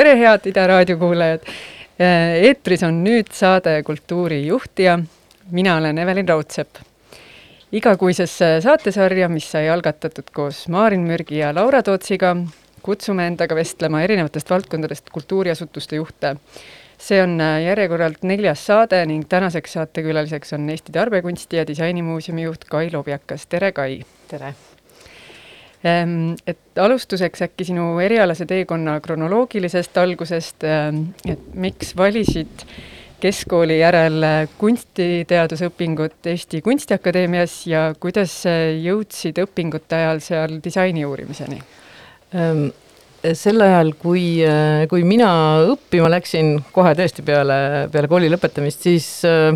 tere, head Ida raadio kuulajad! eetris on nüüd saade Kultuurijuhtija. mina olen Evelin Raudsepp. igakuisesse saatesarja, mis sai algatatud koos Maarin Mürgi ja Laura Tootsiga, kutsume endaga vestlema erinevatest valdkondadest kultuuriasutuste juhte. see on järjekorralt neljas saade ning tänaseks saatekülaliseks on Eesti Tarbekunsti ja Disainimuuseumi juht Kai Lobjakas, tere Kai! tere! Ehm, et alustuseks äkki sinu erialase teekonna kronoloogilisest algusest, ehm, et miks valisid keskkooli järel kunstiteadusõpingut Eesti Kunstiakadeemias ja kuidas jõudsid õpingute ajal seal disaini uurimiseni? Ehm, sel ajal, kui, kui mina õppima läksin, kohe tõesti peale, peale kooli lõpetamist, siis äh,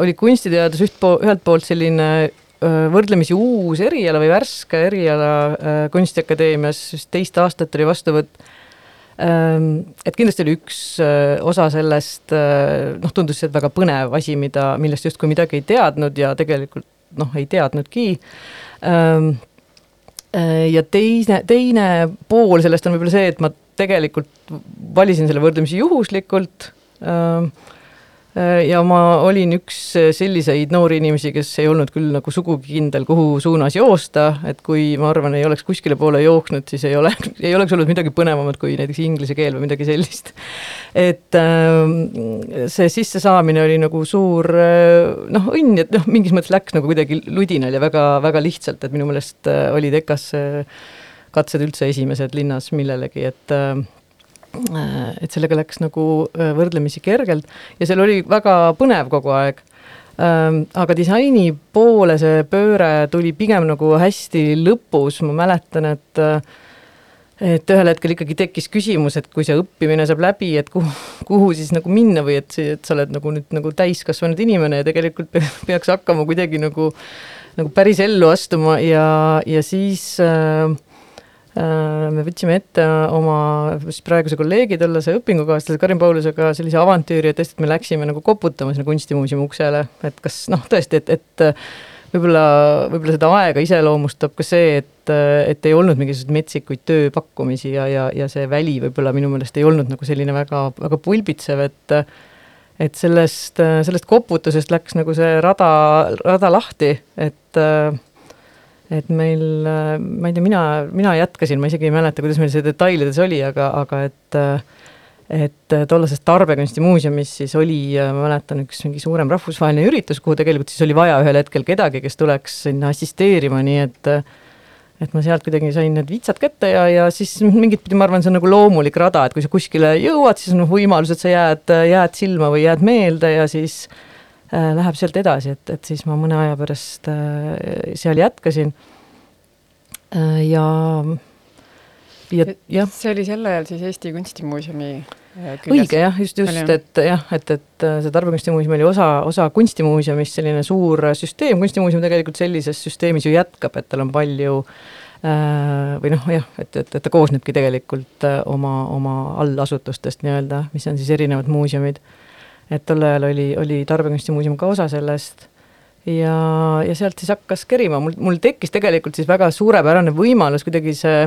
oli kunstiteadus üht po-, ühelt poolt selline võrdlemisi uus eriala või värske eriala Kunstiakadeemias, vist teist aastat oli vastuvõtt. et kindlasti oli üks osa sellest, noh, tundus see väga põnev asi, mida, millest justkui midagi ei teadnud ja tegelikult noh, ei teadnudki. ja teine, teine pool sellest on võib-olla see, et ma tegelikult valisin selle võrdlemisi juhuslikult Äh, ja ma olin üks äh, selliseid noori inimesi, kes ei olnud küll nagu sugugi kindel, kuhu suunas joosta, et kui ma arvan, ei oleks kuskile poole jooksnud, siis ei ole, ei oleks olnud midagi põnevamat kui näiteks inglise keel või midagi sellist. et ähm, see sissesaamine oli nagu suur äh, noh, õnn, et noh, mingis mõttes läks nagu kuidagi ludinal ja väga, väga lihtsalt, et minu meelest olid EKA-s katsed üldse esimesed linnas millelegi, et Äh, et sellega läks nagu äh, võrdlemisi kergelt. Ja seal oli väga põnev kogu aeg. Ähm, aga disaini poole see pööre tuli pigem nagu hästi lõpus, ma mäletan, et äh, et ühel hetkel ikkagi tekkis küsimus, et kui see õppimine saab läbi, et kuhu, kuhu siis nagu minna või et, et sa oled nagu nüüd nagu täiskasvanud inimene ja tegelikult peaks hakkama kuidagi nagu, nagu päris ellu astuma. Ja, ja siis äh, Äh, me võtsime ette oma siis praeguse kolleegi, tollase õpingukaaslase Karin Paulusega sellise avantüüri, et tõesti, et me läksime nagu koputama sinna kunstimuuseumi uksele, et kas noh, tõesti, et, et võib-olla, võib-olla seda aega iseloomustab ka see, et, et ei olnud mingisuguseid metsikuid tööpakkumisi ja, ja, ja see väli võib-olla minu meelest ei olnud nagu selline väga, väga pulbitsev, et et sellest, sellest koputusest läks nagu see rada, rada lahti, et äh, et meil, ma ei tea, mina, mina jätkasin, ma isegi ei mäleta, kuidas meil see detailides oli, aga, aga et et tollases Tarbekunstimuuseumis siis oli, ma mäletan, üks mingi suurem rahvusvaheline üritus, kuhu tegelikult siis oli vaja ühel hetkel kedagi, kes tuleks sinna assisteerima, nii et et ma sealt kuidagi sain need vitsad kätte ja, ja siis mingit pidi ma arvan, see on nagu loomulik rada, et kui sa kuskile jõuad, siis on võimalus, et sa jääd, jääd silma või jääd meelde ja siis Äh, läheb sealt edasi, et, et siis ma mõne aja pärast äh, seal jätkasin. Äh, ja, ja jah. see oli sel ajal siis Eesti Kunstimuuseumi õige jah, just, just, et jah, et, et see Tarbekunstimuuseum oli osa, osa kunstimuuseumist, selline suur süsteem, kunstimuuseum tegelikult sellises süsteemis ju jätkab, et tal on palju või noh, jah, et, et, et ta koosnebki tegelikult oma, oma allasutustest nii-öelda, mis on siis erinevad muuseumid et tol ajal oli, oli Tarbekunstimuuseum ka osa sellest. Ja, ja sealt siis hakkas kerima, mul, mul tekkis tegelikult siis väga suurepärane võimalus, kuidagi see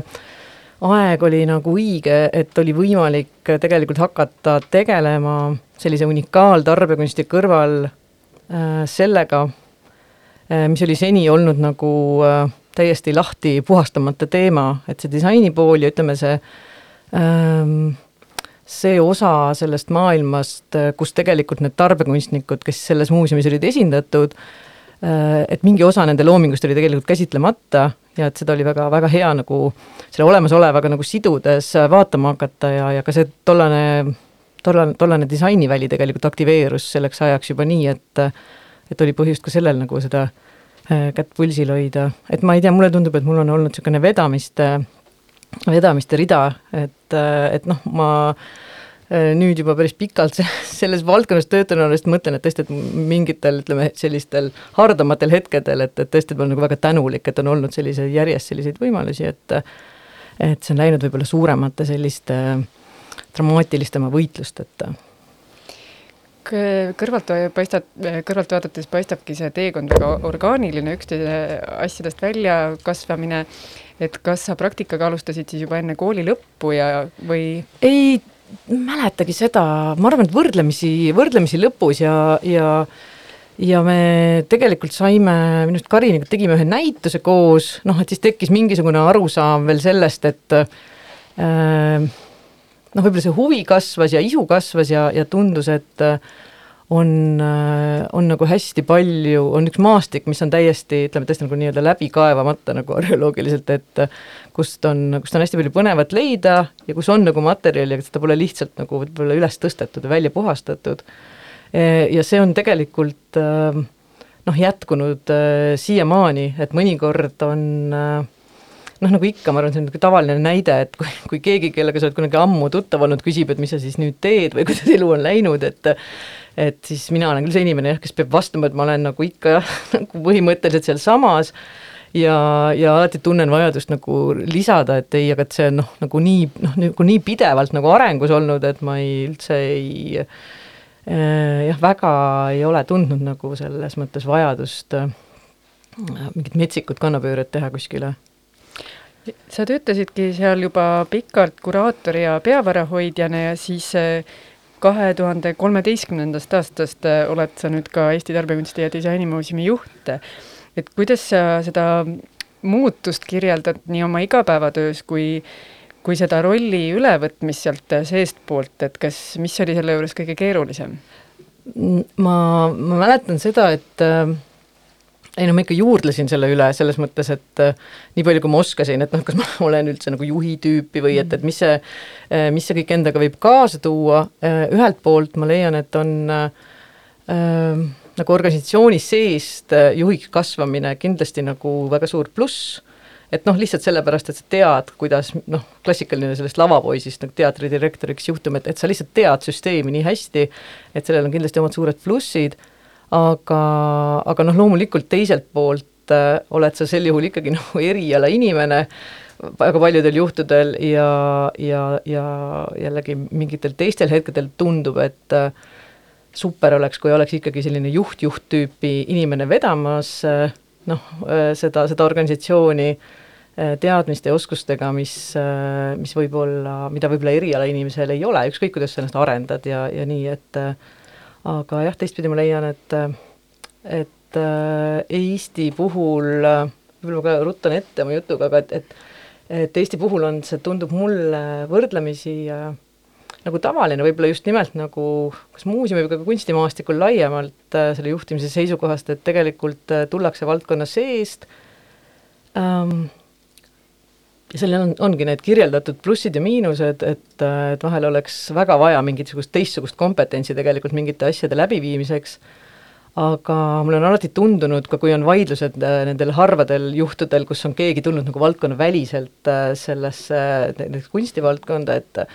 aeg oli nagu õige, et oli võimalik tegelikult hakata tegelema sellise unikaaltarbekunsti kõrval äh, sellega äh,, mis oli seni olnud nagu äh, täiesti lahti puhastamata teema, et see disaini pool ja ütleme, see ähm, see osa sellest maailmast, kus tegelikult need tarbekunstnikud, kes selles muuseumis olid esindatud, et mingi osa nende loomingust oli tegelikult käsitlemata ja et seda oli väga, väga hea nagu selle olemasolevaga nagu sidudes vaatama hakata ja, ja ka see tollane, tollane, tollane disainiväli tegelikult aktiveerus selleks ajaks juba nii, et et oli põhjust ka sellel nagu seda äh, kätt pulsil hoida, et ma ei tea, mulle tundub, et mul on olnud niisugune vedamiste vedamiste rida, et, et noh, ma äh, nüüd juba päris pikalt selles valdkonnas töötan, alles mõtlen, et tõesti, et mingitel, ütleme, sellistel hardamatel hetkedel, et, et tõesti, ma olen nagu väga tänulik, et on olnud selliseid, järjest selliseid võimalusi, et et see on läinud võib-olla suuremate selliste dramaatilistema võitlusteta. Kõrvalt paistab, kõrvalt vaadates paistabki see teekond väga orgaaniline, üksteise asjadest väljakasvamine et kas sa praktikaga alustasid siis juba enne kooli lõppu ja, või? ei mäletagi seda, ma arvan, et võrdlemisi, võrdlemisi lõpus ja, ja ja me tegelikult saime, minu arust Kariniga tegime ühe näituse koos, noh, et siis tekkis mingisugune arusaam veel sellest, et äh, noh, võib-olla see huvi kasvas ja isu kasvas ja, ja tundus, et äh, on, äh, on nagu hästi palju, on üks maastik, mis on täiesti, ütleme tõesti nagu nii-öelda läbi kaevamata nagu arheoloogiliselt, et kust on, kust on hästi palju põnevat leida ja kus on nagu materjali, aga seda pole lihtsalt nagu võib-olla üles tõstetud ja välja puhastatud. ja see on tegelikult äh, noh, jätkunud äh, siiamaani, et mõnikord on noh, nagu ikka, ma arvan, see on niisugune tavaline näide, et kui, kui keegi, kellega sa oled kunagi ammu tuttav olnud, küsib, et mis sa siis nüüd teed või kuidas elu on läinud, et et siis mina olen küll see inimene jah, kes peab vastama, et ma olen nagu ikka nagu põhimõtteliselt sealsamas ja, ja alati tunnen vajadust nagu lisada, et ei, aga et see on noh, nagu nii, noh, nagu nii pidevalt nagu arengus olnud, et ma ei, üldse ei äh, jah, väga ei ole tundnud nagu selles mõttes vajadust äh, mingit metsikut kannapööret teha kuskile. Sa töötasidki seal juba pikalt kuraatori ja peavarahoidjana ja siis äh, kahe tuhande kolmeteistkümnendast aastast äh, oled sa nüüd ka Eesti Tarbekunsti ja Disainimuuseumi juht. et kuidas sa seda muutust kirjeldad nii oma igapäevatöös kui, kui seda rolli ülevõtmist sealt seestpoolt, et kas, mis oli selle juures kõige keerulisem? ma, ma mäletan seda, et äh, ei no ma ikka juurdlesin selle üle selles mõttes, et äh, nii palju, kui ma oskasin, et noh, kas ma olen üldse nagu juhi tüüpi või et, et mis see äh,, mis see kõik endaga võib kaasa tuua. Äh,, ühelt poolt ma leian, et on äh, äh nagu organisatsiooni seest juhiks kasvamine kindlasti nagu väga suur pluss, et noh, lihtsalt sellepärast, et sa tead, kuidas noh, klassikaline sellest lavapoisist nagu teatridirektoriks juhtum, et, et sa lihtsalt tead süsteemi nii hästi, et sellel on kindlasti omad suured plussid aga, aga noh, loomulikult teiselt poolt äh, oled sa sel juhul ikkagi nagu eriala inimene väga paljudel juhtudel ja, ja, ja jällegi mingitel teistel hetkedel tundub, et äh, super oleks, kui oleks ikkagi selline juht-juht tüüpi inimene vedamas äh, noh, äh, seda, seda organisatsiooni äh, teadmiste ja oskustega, mis, äh, mis võib-olla, mida võib-olla erialainimesel ei ole, ükskõik kuidas sa ennast arendad ja, ja nii, et aga jah, teistpidi ma leian, et, et äh, Eesti puhul, võib-olla ka ruttan ette oma jutuga, aga et, et et Eesti puhul on see, tundub mulle võrdlemisi äh, nagu tavaline, võib-olla just nimelt nagu kas muuseumi või ka kunstimaastikul laiemalt äh, selle juhtimise seisukohast, et tegelikult äh, tullakse valdkonna seest ähm,, ja sellel on, ongi need kirjeldatud plussid ja miinused, et, et vahel oleks väga vaja mingisugust teistsugust kompetentsi tegelikult mingite asjade läbiviimiseks, aga mulle on alati tundunud, ka kui on vaidlused äh, nendel harvadel juhtudel, kus on keegi tulnud nagu valdkonnaväliselt äh, sellesse näiteks kunstivaldkonda, et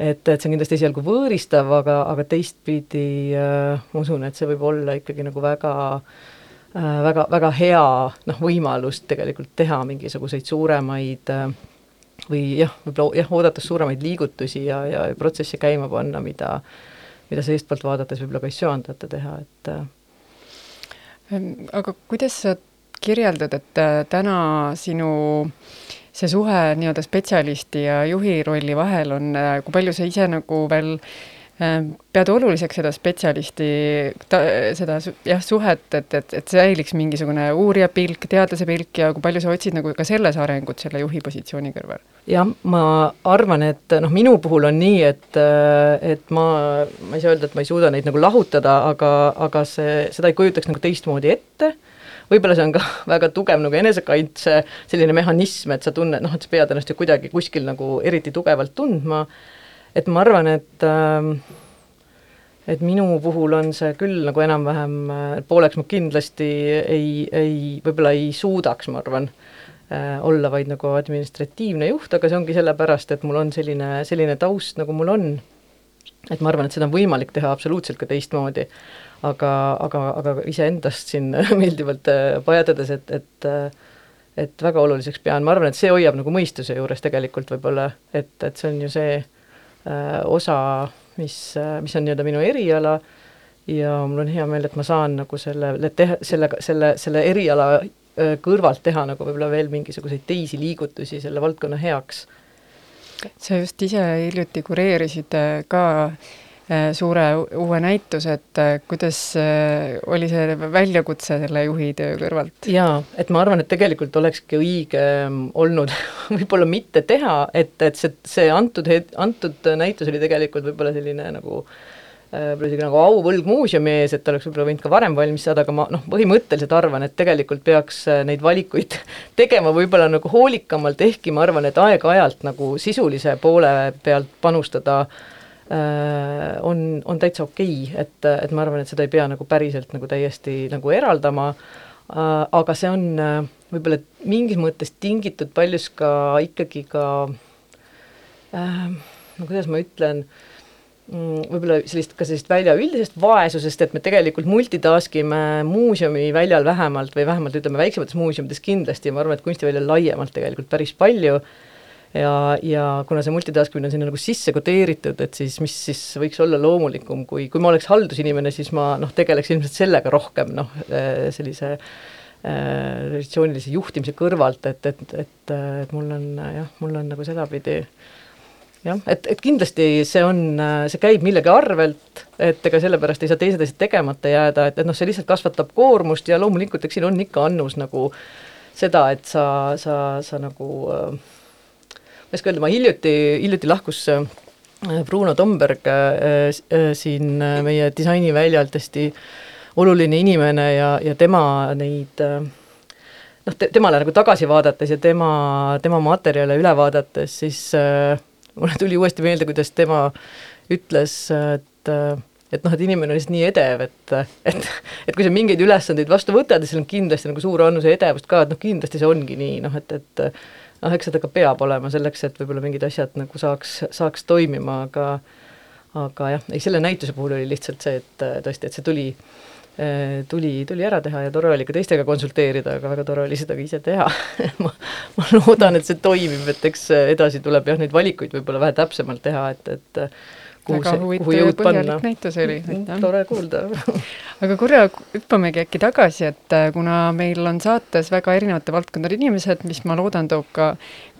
et, et see on kindlasti esialgu võõristav, aga, aga teistpidi äh, ma usun, et see võib olla ikkagi nagu väga äh, väga, väga hea noh, võimalus tegelikult teha mingisuguseid suuremaid äh, või jah, võib-olla jah, oodates suuremaid liigutusi ja, ja protsesse käima panna, mida, mida seestpoolt vaadates võib-olla ka ei söandata teha, et äh. ähm, aga kuidas sa kirjeldad, et täna sinu see suhe nii-öelda spetsialisti ja juhi rolli vahel on, kui palju sa ise nagu veel äh, Ehm, pead oluliseks seda spetsialisti, seda jah, suhet, et, et, et säiliks mingisugune uurija pilk, teadlase pilk ja kui palju sa otsid nagu ka selles arengut selle juhi positsiooni kõrval? jah, ma arvan, et noh, minu puhul on nii, et, et ma, ma ei saa öelda, et ma ei suuda neid nagu lahutada, aga, aga see, seda ei kujutaks nagu teistmoodi ette võib-olla see on ka väga tugev nagu enesekaitse selline mehhanism, et sa tunned, noh, et sa pead ennast ju kuidagi kuskil nagu eriti tugevalt tundma et ma arvan, et äh, et minu puhul on see küll nagu enam-vähem, pooleks ma kindlasti ei, ei, võib-olla ei suudaks, ma arvan äh,, olla vaid nagu administratiivne juht, aga see ongi sellepärast, et mul on selline, selline taust, nagu mul on. et ma arvan, et seda on võimalik teha absoluutselt ka teistmoodi. aga, aga, aga iseendast siin meeldivalt äh, pajatades, et, et äh, et väga oluliseks pean, ma arvan, et see hoiab nagu mõistuse juures tegelikult võib-olla, et, et see on ju see Äh, osa, mis, äh, mis on nii-öelda minu eriala ja mul on hea meel, et ma saan nagu selle, teha, sellega, selle, selle eriala kõrvalt teha nagu võib-olla veel mingisuguseid teisi liigutusi selle valdkonna heaks. sa just ise hiljuti kureerisid ka Äh, suure uue näituse, et äh, kuidas äh, oli see väljakutse selle juhi töö kõrvalt? jaa, et ma arvan, et tegelikult olekski õige ähm, olnud võib-olla mitte teha, et, et see, see antud antud näitus oli tegelikult võib-olla selline nagu võib-olla isegi nagu auvõlg muuseumi ees, et oleks võib-olla võinud ka varem valmis saada, aga ma noh, põhimõtteliselt arvan, et tegelikult peaks neid valikuid tegema võib-olla nagu hoolikamalt, ehkki ma arvan, et aeg-ajalt nagu sisulise poole pealt panustada Äh, on, on täitsa okei okay., et, et ma arvan, et seda ei pea nagu päriselt nagu täiesti nagu eraldama, äh, aga see on äh, võib-olla mingis mõttes tingitud paljus ka ikkagi ka äh, no kuidas ma ütlen, mm, võib-olla sellist, ka sellist välja üldisest vaesusest, et me tegelikult multitask ime muuseumi väljal vähemalt või vähemalt ütleme, väiksemates muuseumides kindlasti, ma arvan, et kunstiväljal laiemalt tegelikult päris palju äh, ja, ja kuna see multitaskimine on sinna nagu sisse kodeeritud, et siis mis siis võiks olla loomulikum, kui, kui ma oleks haldusinimene, siis ma noh, tegeleks ilmselt sellega rohkem noh, äh, sellise traditsioonilise äh, juhtimise kõrvalt, et, et, et, et mul on jah, mul on nagu sedapidi. Jah, et, et kindlasti see on, see käib millegi arvelt, et ega sellepärast ei saa teised asjad tegemata jääda, et, et noh, see lihtsalt kasvatab koormust ja loomulikult, eks siin on ikka annus nagu seda, et sa, sa, sa nagu äh, ma ei oska öelda, ma hiljuti, hiljuti lahkus äh, Bruno Tomberg äh, äh, siin meie disainiväljalt hästi oluline inimene ja, ja tema neid noh te,, temale nagu tagasi vaadates ja tema, tema materjale üle vaadates, siis äh, mulle tuli uuesti meelde, kuidas tema ütles, et et noh, et inimene on lihtsalt nii edev, et, et, et kui sa mingeid ülesandeid vastu võtad ja seal on kindlasti nagu suur annuse edevust ka, et noh, kindlasti see ongi nii, noh et, et noh, eks seda ka peab olema selleks, et võib-olla mingid asjad nagu saaks, saaks toimima, aga aga jah, ei selle näituse puhul oli lihtsalt see, et tõesti, et see tuli tuli, tuli ära teha ja tore oli ka teistega konsulteerida, aga väga tore oli seda ka ise teha ma, ma loodan, et see toimib, et eks edasi tuleb jah, neid valikuid võib-olla vähe täpsemalt teha, et, et väga kuhu jõud panna. näitus oli, mm, aitäh. tore kuulda aga korra hüppamegi äkki tagasi, et äh, kuna meil on saates väga erinevate valdkondade inimesed, mis ma loodan, toob ka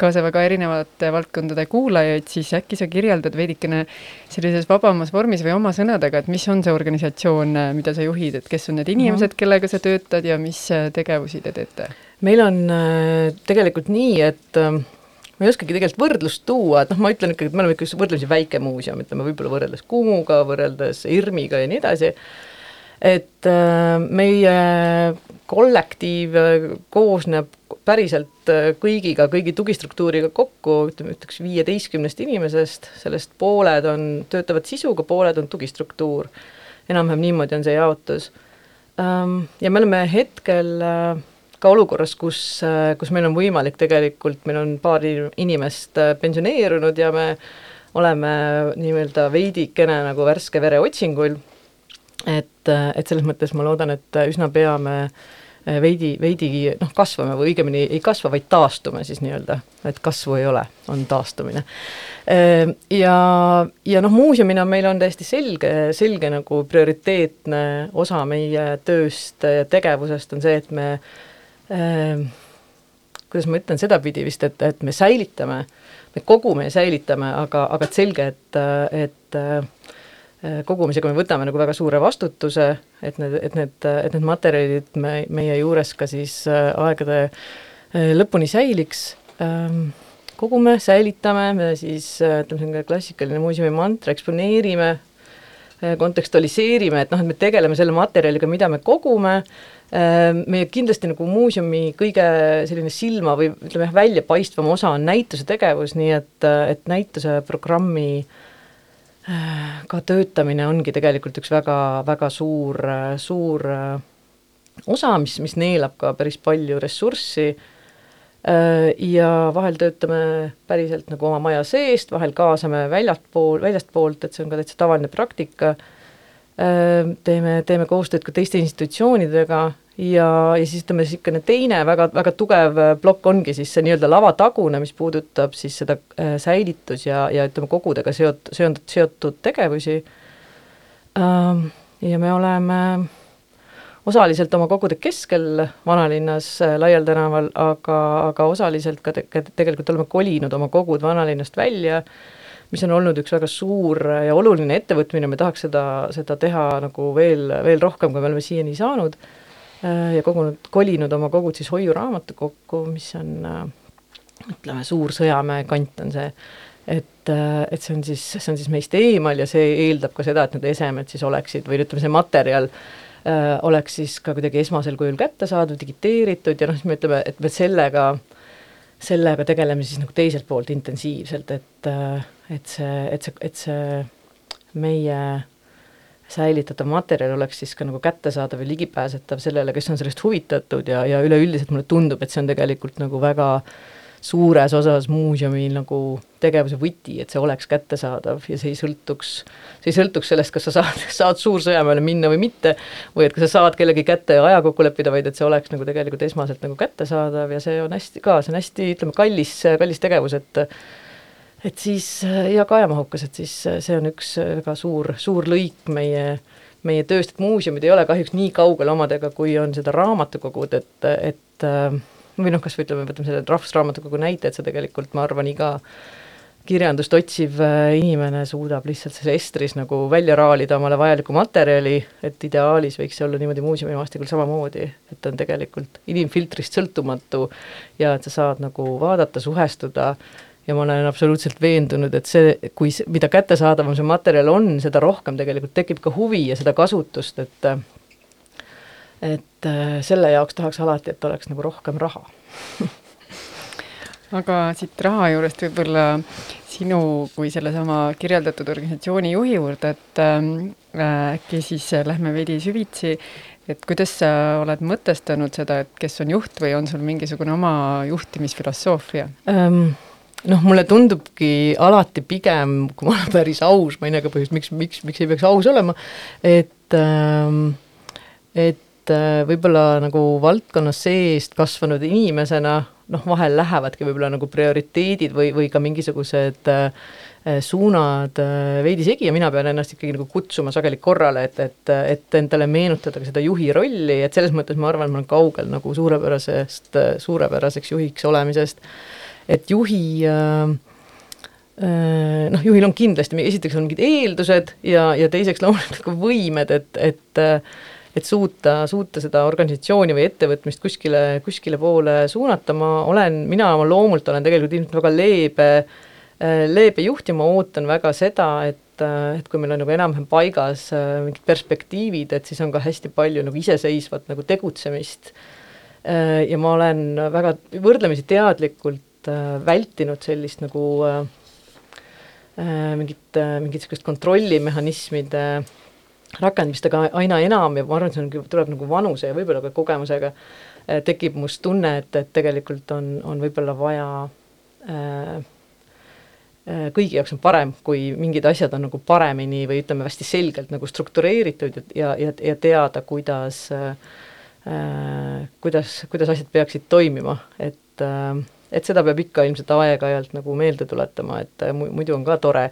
kaasa väga erinevate valdkondade kuulajaid, siis äkki sa kirjeldad veidikene sellises vabamas vormis või oma sõnadega, et mis on see organisatsioon, äh, mida sa juhid, et kes on need inimesed, mhm. kellega sa töötad ja mis äh, tegevusi te teete? meil on tegelikult nii, et ma ei oskagi tegelikult võrdlust tuua, et noh, ma ütlen ikkagi, et me oleme ikka võrdlemisi väike muuseum, ütleme võib-olla võrreldes Kumuga, võrreldes IRM-iga ja nii edasi, et äh, meie kollektiiv äh, koosneb päriselt äh, kõigiga, kõigi tugistruktuuriga kokku, ütleme, ütleks viieteistkümnest inimesest, sellest pooled on, töötavad sisuga, pooled on tugistruktuur. enam-vähem niimoodi on see jaotus. Ähm, ja me oleme hetkel äh, ka olukorras, kus, kus meil on võimalik tegelikult, meil on paar inimest äh, pensioneerunud ja me oleme nii-öelda veidikene nagu värske vere otsingul, et, et selles mõttes ma loodan, et üsna pea me äh, veidi, veidi noh, kasvame või õigemini ei kasva, vaid taastume siis nii-öelda, et kasvu ei ole, on taastumine. Äh, ja, ja noh, muuseumina meil on täiesti selge, selge nagu prioriteetne osa meie tööst ja tegevusest on see, et me kuidas ma ütlen, sedapidi vist, et, et me säilitame, me kogume ja säilitame, aga, aga et selge, et, et äh, kogumisega me võtame nagu väga suure vastutuse, et need, et need, et need materjalid me, meie juures ka siis äh, aegade äh, lõpuni säiliks, ehm, kogume, säilitame, me siis ütleme, selline klassikaline muuseumi mantra, eksponeerime, kontekstualiseerime, et noh, et me tegeleme selle materjaliga, mida me kogume, Ehm, meie kindlasti nagu muuseumi kõige selline silma või ütleme jah, väljapaistvam osa on näituse tegevus, nii et, et näituse programmi äh, ka töötamine ongi tegelikult üks väga, väga suur, suur äh, osa, mis, mis neelab ka päris palju ressurssi. äh, ja vahel töötame päriselt nagu oma maja seest, vahel kaasame väljaspool, väljastpoolt, et see on ka täitsa tavaline praktika. Teeme, teeme koostööd ka teiste institutsioonidega ja, ja siis ütleme, niisugune teine väga, väga tugev plokk ongi siis see nii-öelda lavatagune, mis puudutab siis seda säilitus- ja, ja ütleme, kogudega seot-, seondatud, seotud tegevusi. Ja me oleme osaliselt oma kogude keskel vanalinnas Laial tänaval, aga, aga osaliselt ka te tegelikult oleme kolinud oma kogud vanalinnast välja, mis on olnud üks väga suur ja oluline ettevõtmine, me tahaks seda, seda teha nagu veel, veel rohkem, kui me oleme siiani saanud, ja kogunud, kolinud oma kogud siis hoiuraamatukokku, mis on ütleme, Suur Sõjamäe kant on see, et, et see on siis, see on siis meist eemal ja see eeldab ka seda, et need esemed siis oleksid või ütleme, see materjal äh, oleks siis ka kuidagi esmasel kujul kättesaadav, digiteeritud ja noh, siis me ütleme, et me sellega, sellega tegeleme siis nagu teiselt poolt intensiivselt, et, et see, et see, et see meie säilitatav materjal oleks siis ka nagu kättesaadav ja ligipääsetav sellele, kes on sellest huvitatud ja, ja üleüldiselt mulle tundub, et see on tegelikult nagu väga äh, suures osas muuseumi nagu tegevuse võti, et see oleks kättesaadav ja see ei sõltuks, see ei sõltuks sellest, kas sa saad, saad Suur-Sõjamäele minna või mitte, või et kas sa saad kellegi kätte aja kokku leppida, vaid et see oleks nagu tegelikult esmaselt nagu kättesaadav ja see on hästi ka, see on hästi, ütleme, kallis, kallis tegevus, et et siis ja ka ajamahukas, et siis see on üks väga suur, suur lõik meie meie tööst, et muuseumid ei ole kahjuks nii kaugel omadega, kui on seda raamatukogud, et, et või noh, kas või ütleme, võtame selle rahvusraamatukogu näite, et see tegelikult, ma arvan, iga kirjandust otsiv äh, inimene suudab lihtsalt selles Estris nagu välja raalida omale vajaliku materjali, et ideaalis võiks see olla niimoodi muuseumimaastikul samamoodi, et on tegelikult inimfiltrist sõltumatu ja et sa saad nagu vaadata, suhestuda. Ja ma olen absoluutselt veendunud, et see, kui, mida kättesaadavam see materjal on, seda rohkem tegelikult tekib ka huvi ja seda kasutust, et et äh, selle jaoks tahaks alati, et oleks nagu rohkem raha aga siit raha juurest võib-olla sinu kui sellesama kirjeldatud organisatsiooni juhi juurde, et ähm, äh, äkki siis lähme veidi süvitsi, et kuidas sa oled mõtestanud seda, et kes on juht või on sul mingisugune oma juhtimisfilosoofia ähm,? noh, mulle tundubki alati pigem, kui ma olen päris aus, ma ei näe ka põhjust, miks, miks, miks ei peaks aus olema, et ähm, et et äh, võib-olla nagu valdkonna seest kasvanud inimesena noh, vahel lähevadki võib-olla nagu prioriteedid või, või ka mingisugused äh, suunad äh, veidi segi ja mina pean ennast ikkagi nagu kutsuma sageli korrale, et, et, et endale meenutada ka seda juhi rolli, et selles mõttes ma arvan, ma olen kaugel nagu suurepärasest, suurepäraseks juhiks olemisest, et juhi äh, noh, juhil on kindlasti, esiteks on mingid eeldused ja, ja teiseks loomulikult ka võimed, et, et et suuta, suuta seda organisatsiooni või ettevõtmist kuskile, kuskile poole suunata, ma olen, mina oma loomult olen tegelikult ilmselt väga leebe, leebe juht ja ma ootan väga seda, et et kui meil on nagu enam-vähem paigas mingid perspektiivid, et siis on ka hästi palju nagu iseseisvat nagu tegutsemist. ja ma olen väga võrdlemisi teadlikult vältinud sellist nagu mingit, mingit niisugust kontrollimehhanismide äh, rakendamist, aga aina enam ja ma arvan, et see on, tuleb nagu vanuse ja võib-olla ka kogemusega, eh, tekib must tunne, et, et tegelikult on, on võib-olla vaja äh, kõigi jaoks on parem, kui mingid asjad on nagu paremini või ütleme, hästi selgelt nagu struktureeritud ja, ja, ja teada, kuidas äh,, kuidas, kuidas asjad peaksid toimima, et äh, et seda peab ikka ilmselt aeg-ajalt nagu meelde tuletama, et muidu on ka tore.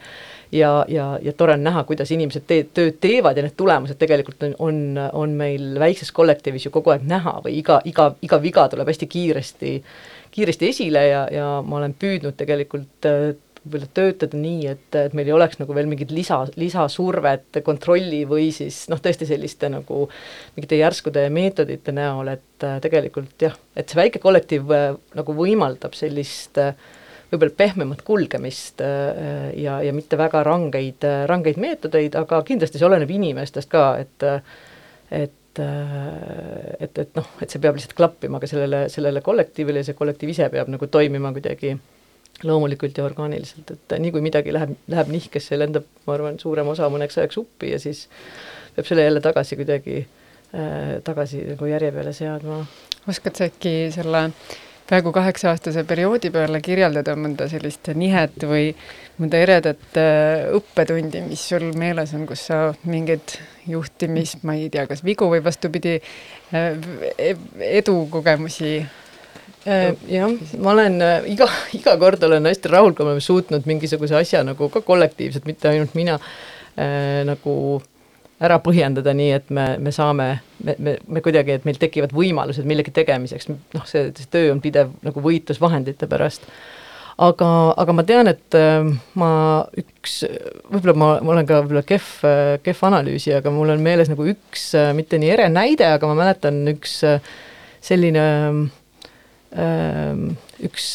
Ja, ja, ja tore on näha, kuidas inimesed te tööd teevad ja need tulemused tegelikult on, on, on meil väikses kollektiivis ju kogu aeg näha või iga, iga, iga viga tuleb hästi kiiresti, kiiresti esile ja, ja ma olen püüdnud tegelikult võib-olla töötada nii, et, et meil ei oleks nagu veel mingit lisa, lisasurvet kontrolli või siis noh, tõesti selliste nagu mingite järskude meetodite näol, et äh, tegelikult jah, et see väike kollektiiv äh, nagu võimaldab sellist äh, võib-olla pehmemat kulgemist ja, ja mitte väga rangeid, rangeid meetodeid, aga kindlasti see oleneb inimestest ka, et et et, et noh, et see peab lihtsalt klappima ka sellele, sellele kollektiivile ja see kollektiiv ise peab nagu toimima kuidagi loomulikult ja orgaaniliselt, et nii kui midagi läheb, läheb nihkesse, lendab, ma arvan, suurem osa mõneks ajaks uppi ja siis peab selle jälle tagasi kuidagi äh,, tagasi nagu järje peale seadma. oskad sa äkki selle peaaegu kaheksa-aastase perioodi peale kirjeldada mõnda sellist nihet või mõnda eredat äh, õppetundi, mis sul meeles on, kus sa mingeid juhtimis, ma ei tea, kas vigu või vastupidi äh,, edukogemusi jah, ma olen äh, iga, iga kord olen hästi rahul, kui me oleme suutnud mingisuguse asja nagu ka kollektiivselt, mitte ainult mina äh,, nagu ära põhjendada nii, et me, me saame, me, me, me kuidagi, et meil tekivad võimalused millegi tegemiseks, noh, see, see töö on pidev nagu võitlus vahendite pärast. aga, aga ma tean, et äh, ma üks, võib-olla ma, ma olen ka võib-olla kehv, kehv analüüsija, aga mul on meeles nagu üks, äh, mitte nii ere näide, aga ma mäletan üks äh, selline üks,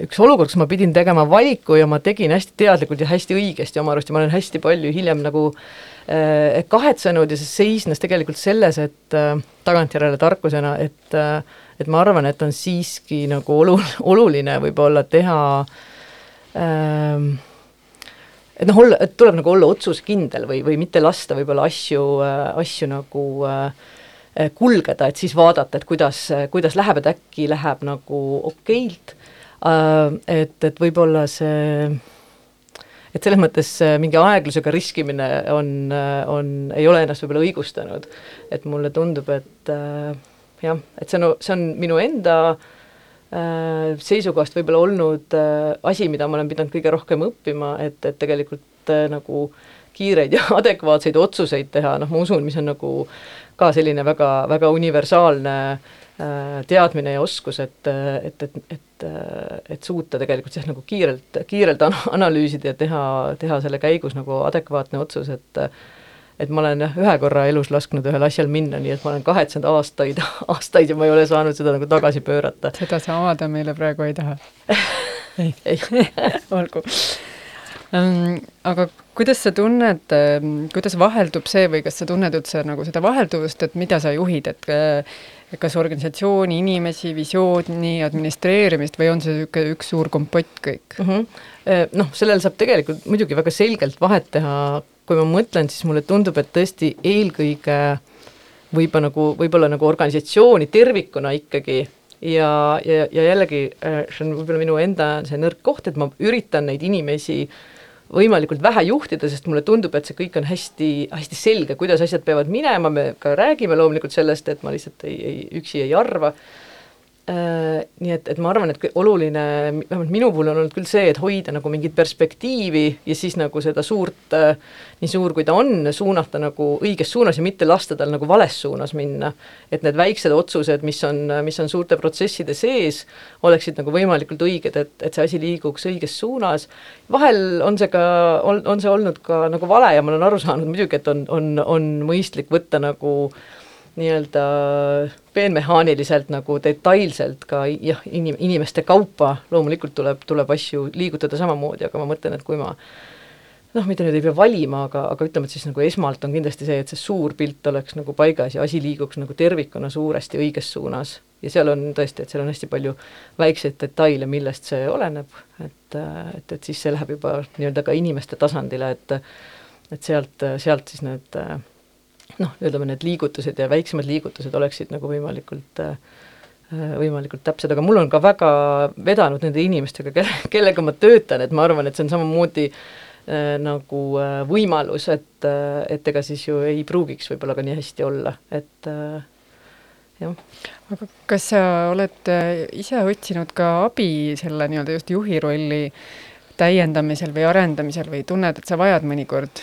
üks olukord, kus ma pidin tegema valiku ja ma tegin hästi teadlikult ja hästi õigesti oma arust ja ma olen hästi palju hiljem nagu äh, kahetsenud ja see seisnes tegelikult selles, et äh, tagantjärele tarkusena, et äh, et ma arvan, et on siiski nagu olu-, oluline võib-olla teha äh, et noh, olla, et tuleb nagu olla otsusekindel või, või mitte lasta võib-olla asju, asju nagu äh, kulgeda, et siis vaadata, et kuidas, kuidas läheb, et äkki läheb nagu okeilt, äh, et, et võib-olla see et selles mõttes mingi aeglusega riskimine on, on, ei ole ennast võib-olla õigustanud. et mulle tundub, et äh, jah, et see on, see on minu enda äh, seisukohast võib-olla olnud äh, asi, mida ma olen pidanud kõige rohkem õppima, et, et tegelikult äh, nagu kiireid ja adekvaatseid otsuseid teha, noh ma usun, mis on nagu ka selline väga, väga universaalne äh, teadmine ja oskus, et, et, et, et, et suuta tegelikult jah, nagu kiirelt, kiirelt analüüsida ja teha, teha selle käigus nagu adekvaatne otsus, et et ma olen jah, ühe korra elus lasknud ühel asjal minna, nii et ma olen kahetsenud aastaid, aastaid ja ma ei ole saanud seda nagu tagasi pöörata. seda sa avada meile praegu ei taha ei, ei. olgu. Aga kuidas sa tunned, ehm, kuidas vaheldub see või kas sa tunned üldse nagu seda vahelduvust, et mida sa juhid, et eh, kas organisatsiooni inimesi, visiooni, administreerimist või on see niisugune üks suur kompott kõik mm? -hmm. Noh, sellel saab tegelikult muidugi väga selgelt vahet teha, kui ma mõtlen, siis mulle tundub, et tõesti eelkõige võib-olla nagu, võib-olla nagu organisatsiooni tervikuna ikkagi ja, ja, ja jällegi eh, see on võib-olla minu enda see nõrk koht, et ma üritan neid inimesi äh, võimalikult vähe juhtida, sest mulle tundub, et see kõik on hästi, hästi selge, kuidas asjad peavad minema, me ka räägime loomulikult sellest, et ma lihtsalt ei, ei, üksi ei arva nii et, et ma arvan, et oluline, vähemalt minu puhul on olnud küll see, et hoida nagu mingit perspektiivi ja siis nagu seda suurt, äh, nii suur kui ta on, suunata nagu õiges suunas ja mitte lasta tal nagu vales suunas minna. et need väiksed otsused, mis on, mis on suurte protsesside sees, oleksid nagu võimalikult õiged, et, et see asi liiguks õiges suunas. vahel on see ka, on, on see olnud ka nagu vale ja ma olen aru saanud muidugi, et on, on, on mõistlik võtta nagu äh, nii-öelda peenmehaaniliselt nagu detailselt ka jah, inim-, inimeste kaupa, loomulikult tuleb, tuleb asju liigutada samamoodi, aga ma mõtlen, et kui ma noh, mitte nüüd ei pea valima, aga, aga ütleme, et siis nagu esmalt on kindlasti see, et see suur pilt oleks nagu paigas ja asi liiguks nagu tervikuna suuresti õiges suunas. ja seal on tõesti, et seal on hästi palju väikseid detaile, millest see oleneb, et, et, et siis see läheb juba nii-öelda ka inimeste tasandile, et et sealt, sealt siis need äh, noh, ütleme need liigutused ja väiksemad liigutused oleksid nagu võimalikult äh, võimalikult täpsed, aga mul on ka väga vedanud nende inimestega, kelle, kellega ma töötan, et ma arvan, et see on samamoodi äh, nagu äh, võimalus, et äh,, et ega siis ju ei pruugiks võib-olla ka nii hästi olla, et äh, jah. aga kas sa oled äh, ise otsinud ka abi selle nii-öelda just juhi rolli täiendamisel või arendamisel või tunned, et sa vajad mõnikord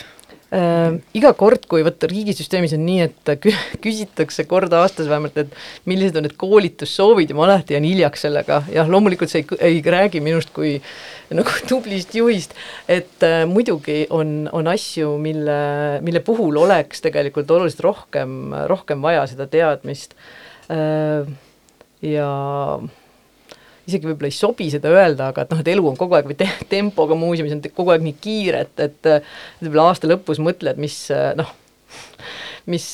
äh, iga kord, kui võtta riigisüsteemis on nii, et küsitakse kord aastas vähemalt, et millised on need koolitussoovid ja ma alati jään hiljaks sellega, jah, loomulikult see ei, ei räägi minust kui nagu tublist juhist, et äh, muidugi on, on asju, mille, mille puhul oleks tegelikult oluliselt rohkem, rohkem vaja seda teadmist. Äh, ja isegi võib-olla ei sobi seda öelda, aga et noh, et elu on kogu aeg või te tempoga muuseumis on kogu aeg nii kiire, et, et võib-olla aasta lõpus mõtled, mis noh, mis,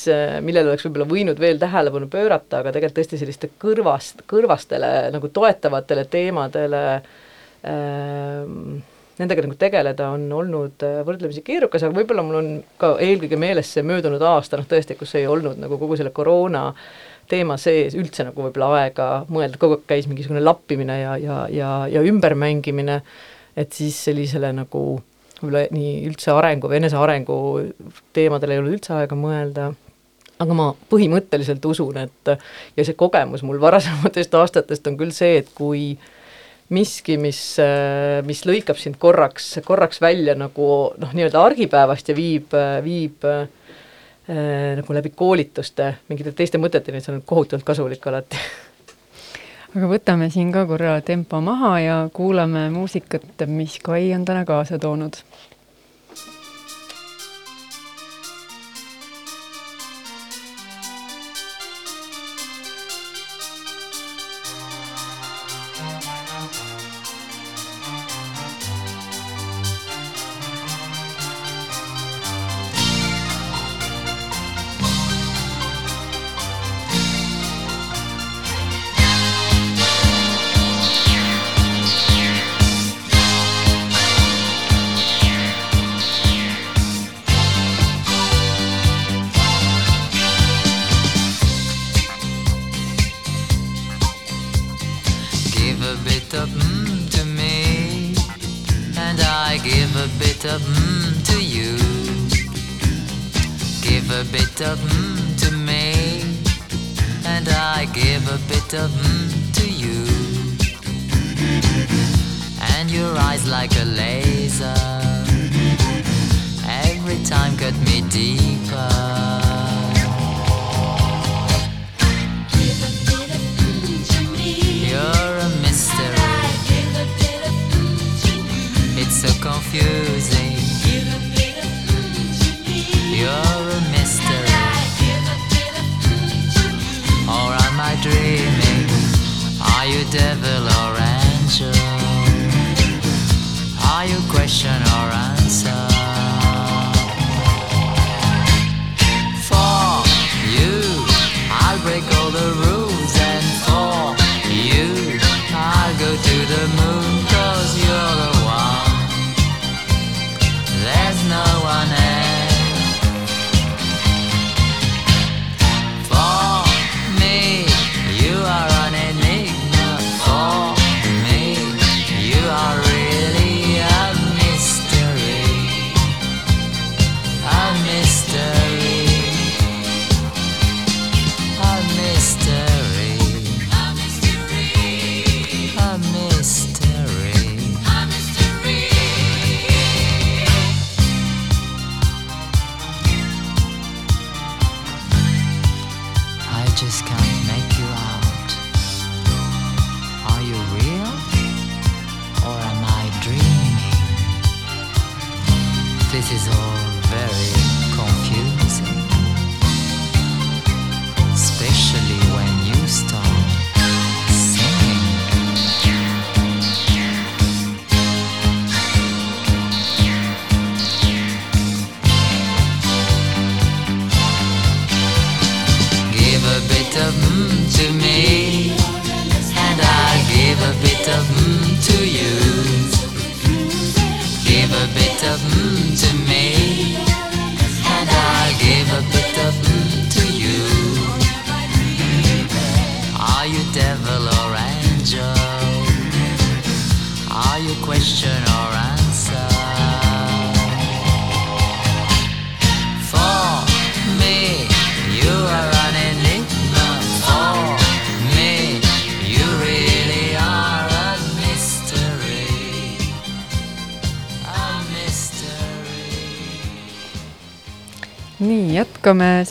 millele oleks võib-olla võinud veel tähelepanu pöörata, aga tegelikult tõesti selliste kõrvast, kõrvastele nagu toetavatele teemadele ähm, nendega nagu tegeleda on olnud võrdlemisi keerukas, aga võib-olla mul on ka eelkõige meeles see möödunud aasta, noh tõesti, kus ei olnud nagu kogu selle koroona äh, teema sees üldse nagu võib-olla aega mõelda, kogu aeg käis mingisugune lappimine ja, ja, ja, ja ümbermängimine, et siis sellisele nagu võib-olla nii üldse arengu või enesearengu teemadel ei olnud üldse aega mõelda, aga ma põhimõtteliselt usun, et ja see kogemus mul varasematest aastatest on küll see, et kui miski, mis, mis lõikab sind korraks, korraks välja nagu noh, nii-öelda argipäevast ja viib, viib äh, nagu läbi koolituste mingite teiste mõteteni, see on kohutavalt kasulik alati. Aga võtame siin ka korra tempo maha ja kuulame muusikat, mis Kai on täna kaasa toonud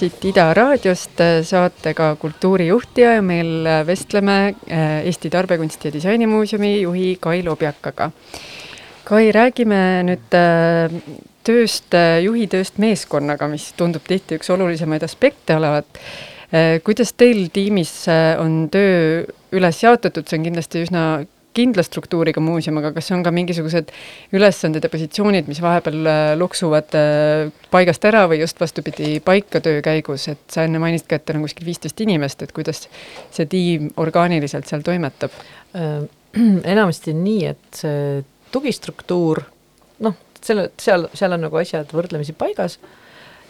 siit Ida raadiost äh, saatega Kultuurijuhtija ja meil äh, vestleme äh, Eesti Tarbekunsti ja Disainimuuseumi juhi Kai Lobjakaga. Kai, räägime nüüd tööst, juhi tööst meeskonnaga, mis tundub tihti üks olulisemaid aspekte olevat. kuidas teil tiimis on töö üles jaotatud, see on kindlasti üsna kindla struktuuriga muuseum, aga kas on ka mingisugused ülesanded ja positsioonid, mis vahepeal äh, loksuvad äh, paigast ära või just vastupidi, paika töö käigus, et sa enne mainisid ka, et teil on kuskil viisteist inimest, et kuidas see tiim orgaaniliselt seal toimetab? Äh, enamasti nii, et see tugistruktuur, noh, selle, seal, seal on nagu asjad võrdlemisi paigas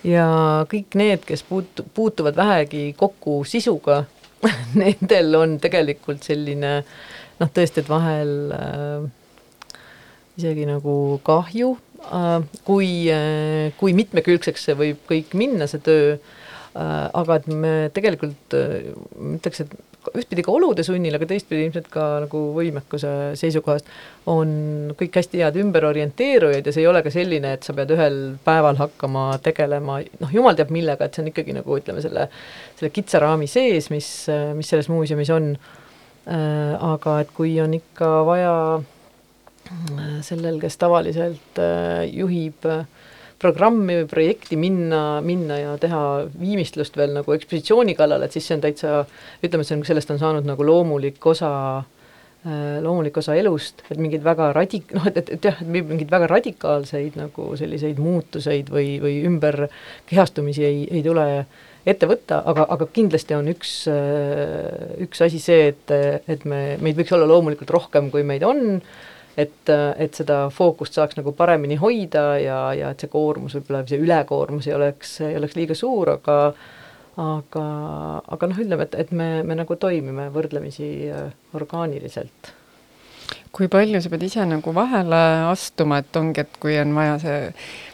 ja kõik need, kes puutu-, puutuvad vähegi kokku sisuga nendel on tegelikult selline äh, noh, tõesti, et vahel äh, isegi nagu kahju äh,, kui äh,, kui mitmekülgseks see võib kõik minna, see töö äh,, aga et me tegelikult äh, ütleks, et ühtpidi ka olude sunnil, aga teistpidi ilmselt ka nagu võimekuse seisukohast, on kõik hästi head ümberorienteerujad ja see ei ole ka selline, et sa pead ühel päeval hakkama tegelema, noh, jumal teab millega, et see on ikkagi nagu ütleme, selle, selle kitsa raami sees, mis, mis selles muuseumis on. Äh, aga et kui on ikka vaja äh, sellel, kes tavaliselt äh, juhib äh, programmi või projekti minna, minna ja teha viimistlust veel nagu ekspositsiooni kallal, et siis see on täitsa, ütleme, see on, sellest on saanud nagu loomulik osa äh, loomulik osa elust, et mingeid väga radik-, noh, et, et, et jah, et mingeid väga radikaalseid nagu selliseid muutuseid või, või ümberkehastumisi ei, ei tule ette võtta, aga, aga kindlasti on üks, äh, üks asi see, et, et me, meid võiks olla loomulikult rohkem, kui meid on, et, et seda fookust saaks nagu paremini hoida ja, ja et see koormus, võib-olla see ülekoormus ei oleks, ei oleks liiga suur, aga aga, aga noh, ütleme, et, et me, me nagu toimime võrdlemisi äh, orgaaniliselt. kui palju sa pead ise nagu vahele astuma, et ongi, et kui on vaja see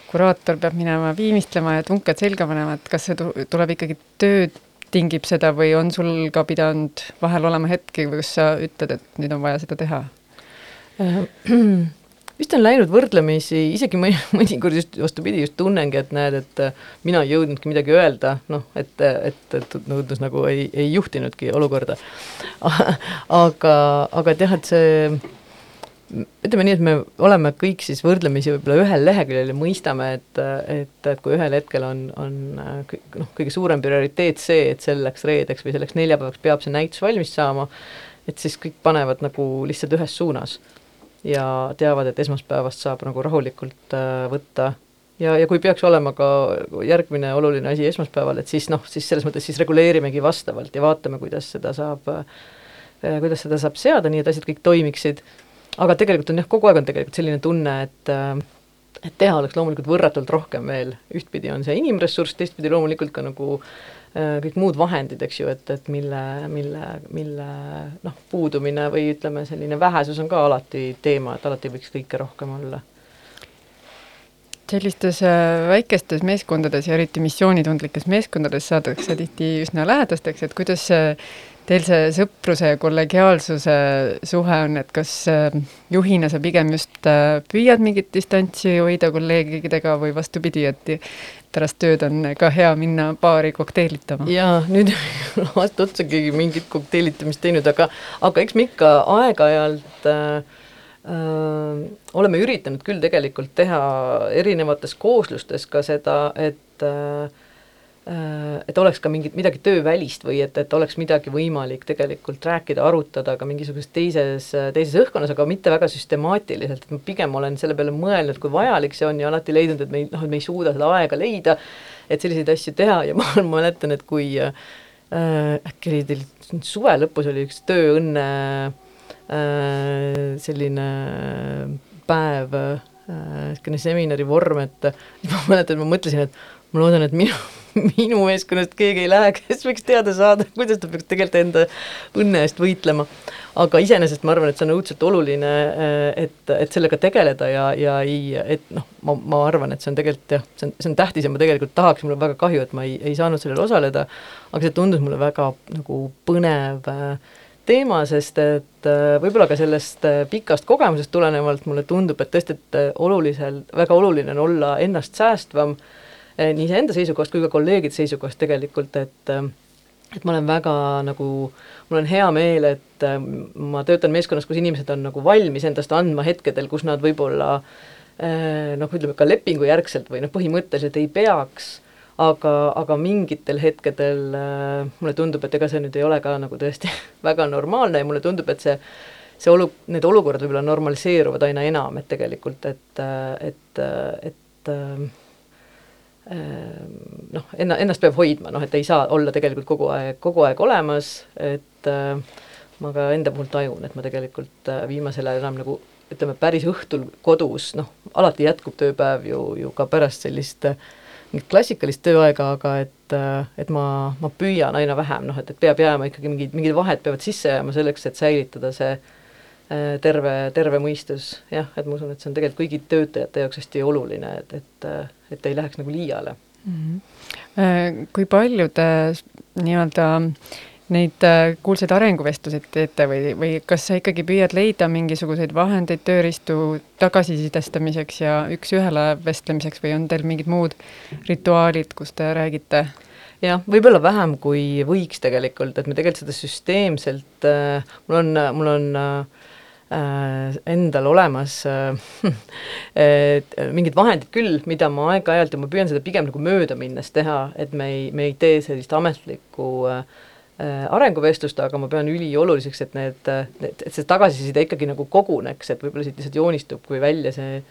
kuraator peab minema viimistlema ja tunked selga panema, et kas see tuleb ikkagi tööd tingib seda või on sul ka pidanud vahel olema hetki, kus sa ütled, et nüüd on vaja seda teha? vist on läinud võrdlemisi, isegi mõni, mõnikord just vastupidi, just tunnengi, et näed, et äh, mina ei jõudnudki midagi öelda, noh, et, et, et tundus nagu ei, ei juhtinudki olukorda. aga, aga et jah, et see ütleme nii, et me oleme kõik siis võrdlemisi võib-olla ühel leheküljel ja mõistame, et, et, et kui ühel hetkel on, on noh, kõige suurem prioriteet see, et selleks reedeks või selleks neljapäevaks peab see näitus valmis saama, et siis kõik panevad nagu lihtsalt ühes suunas ja teavad, et esmaspäevast saab nagu rahulikult äh, võtta. Ja, ja kui peaks olema ka järgmine oluline asi esmaspäeval, et siis noh, siis selles mõttes siis reguleerimegi vastavalt ja vaatame, kuidas seda saab äh,, kuidas seda saab seada, nii et asjad kõik toimiksid, aga tegelikult on jah, kogu aeg on tegelikult selline tunne, et äh, et teha oleks loomulikult võrratult rohkem veel, ühtpidi on see inimressurss, teistpidi loomulikult ka nagu äh, kõik muud vahendid, eks ju, et, et mille, mille, mille noh, puudumine või ütleme, selline vähesus on ka alati teema, et alati võiks kõike rohkem olla. Sellistes äh, väikestes meeskondades ja eriti missioonitundlikes meeskondades saadakse tihti üsna lähedasteks, et kuidas teil see sõpruse ja kollegiaalsuse suhe on, et kas äh, juhina sa pigem just püüad mingit distantsi hoida kolleegidega või vastupidi, et pärast tööd on ka hea minna baari kokteilitama. jaa, nüüd aasta otsa keegi mingit kokteilitamist teinud, aga, aga eks me ikka aeg-ajalt äh, äh, oleme üritanud küll tegelikult teha erinevates kooslustes ka seda, et äh, Äh, et oleks ka mingit, midagi töövälist või et, et oleks midagi võimalik tegelikult rääkida, arutada ka mingisuguses teises, teises õhkkonnas, aga mitte väga süstemaatiliselt, et ma pigem olen selle peale mõelnud, kui vajalik see on ja alati leidnud, et me ei, noh, et me ei suuda seda aega leida, et selliseid asju teha. Ja ma mäletan, et kui äh, äkki oli teil suve lõpus oli üks tööõnne äh, selline päev äh,, niisugune seminari vorm, et ma mäletan, et ma mõtlesin, et ma loodan, et minu minu meeskonnast keegi ei lähe, kes võiks teada saada, kuidas ta peaks tegelikult enda õnne eest võitlema. aga iseenesest ma arvan, et see on õudselt oluline, et, et sellega tegeleda ja, ja ei, et noh, ma, ma arvan, et see on tegelikult jah, see on, see on tähtis ja ma tegelikult tahaks, mul on väga kahju, et ma ei, ei saanud sellel osaleda, aga see tundus mulle väga nagu põnev teema, sest et võib-olla ka sellest pikast kogemusest tulenevalt mulle tundub, et tõesti, et olulisel, väga oluline on olla ennast säästvam äh, nii iseenda seisukohast kui ka kolleegide seisukohast tegelikult, et eh, et ma olen väga nagu, mul on hea meel, et eh, ma töötan meeskonnas, kus inimesed on nagu valmis endast andma hetkedel, kus nad võib-olla noh, ütleme ka lepingujärgselt või noh, põhimõtteliselt ei peaks, aga, aga mingitel hetkedel mulle tundub, et ega see nüüd ei ole ka nagu tõesti väga normaalne ja mulle tundub, et see see olu, need olukorrad võib-olla normaliseeruvad aina enam, et tegelikult, et, et, et, et Ehm, noh, enna, ennast peab hoidma, noh et ei saa olla tegelikult kogu aeg, kogu aeg olemas, et äh, ma ka enda puhul tajun, et ma tegelikult äh, viimasel ajal enam nagu ütleme, päris õhtul kodus, noh, alati jätkub tööpäev ju, ju ka pärast sellist äh, mingit klassikalist tööaega, aga et, et ma, ma püüan aina vähem, noh et, et peab jääma ikkagi mingid, mingid vahed peavad sisse jääma selleks, et säilitada see äh, terve, terve mõistus, jah, et ma usun, et see on tegelikult kõigi töötajate jaoks hästi oluline, et, et äh, et ei läheks nagu liiale mm. -hmm. kui palju te nii-öelda neid äh, kuulsaid arenguvestluseid teete või, või kas sa ikkagi püüad leida mingisuguseid vahendeid, tööriistu tagasisidestamiseks ja üks-ühele vestlemiseks või on teil mingid muud rituaalid, kus te räägite? jah, võib-olla vähem, kui võiks tegelikult, et me tegelikult seda süsteemselt äh,, mul on, mul on äh, Äh, endal olemas äh, mingid vahendid küll, mida ma aeg-ajalt ja ma püüan seda pigem nagu möödaminnes teha, et me ei, me ei tee sellist ametlikku äh, arenguvestlust, aga ma pean ülioluliseks, et need, need, et see tagasiside ikkagi nagu koguneks, et võib-olla siit lihtsalt joonistub kui välja see,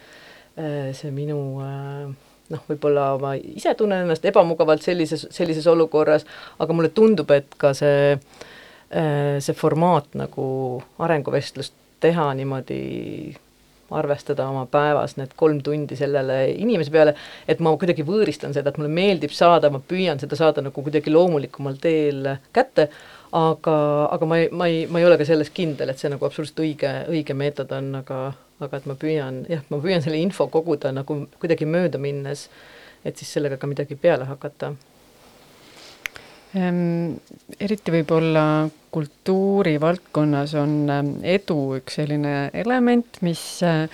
see minu noh, võib-olla ma ise tunnen ennast ebamugavalt sellises, sellises olukorras, aga mulle tundub, et ka see, see formaat nagu arenguvestlust teha niimoodi arvestada oma päevas need kolm tundi sellele inimese peale, et ma kuidagi võõristan seda, et mulle meeldib saada, ma püüan seda saada nagu kuidagi loomulikumal teel kätte, aga, aga ma ei, ma ei, ma ei ole ka selles kindel, et see nagu absoluutselt õige, õige meetod on, aga, aga et ma püüan, jah, ma püüan selle info koguda nagu kuidagi mööda minnes, et siis sellega ka midagi peale hakata. Eriti võib-olla kultuurivaldkonnas on ehm, edu üks selline element, mis äh,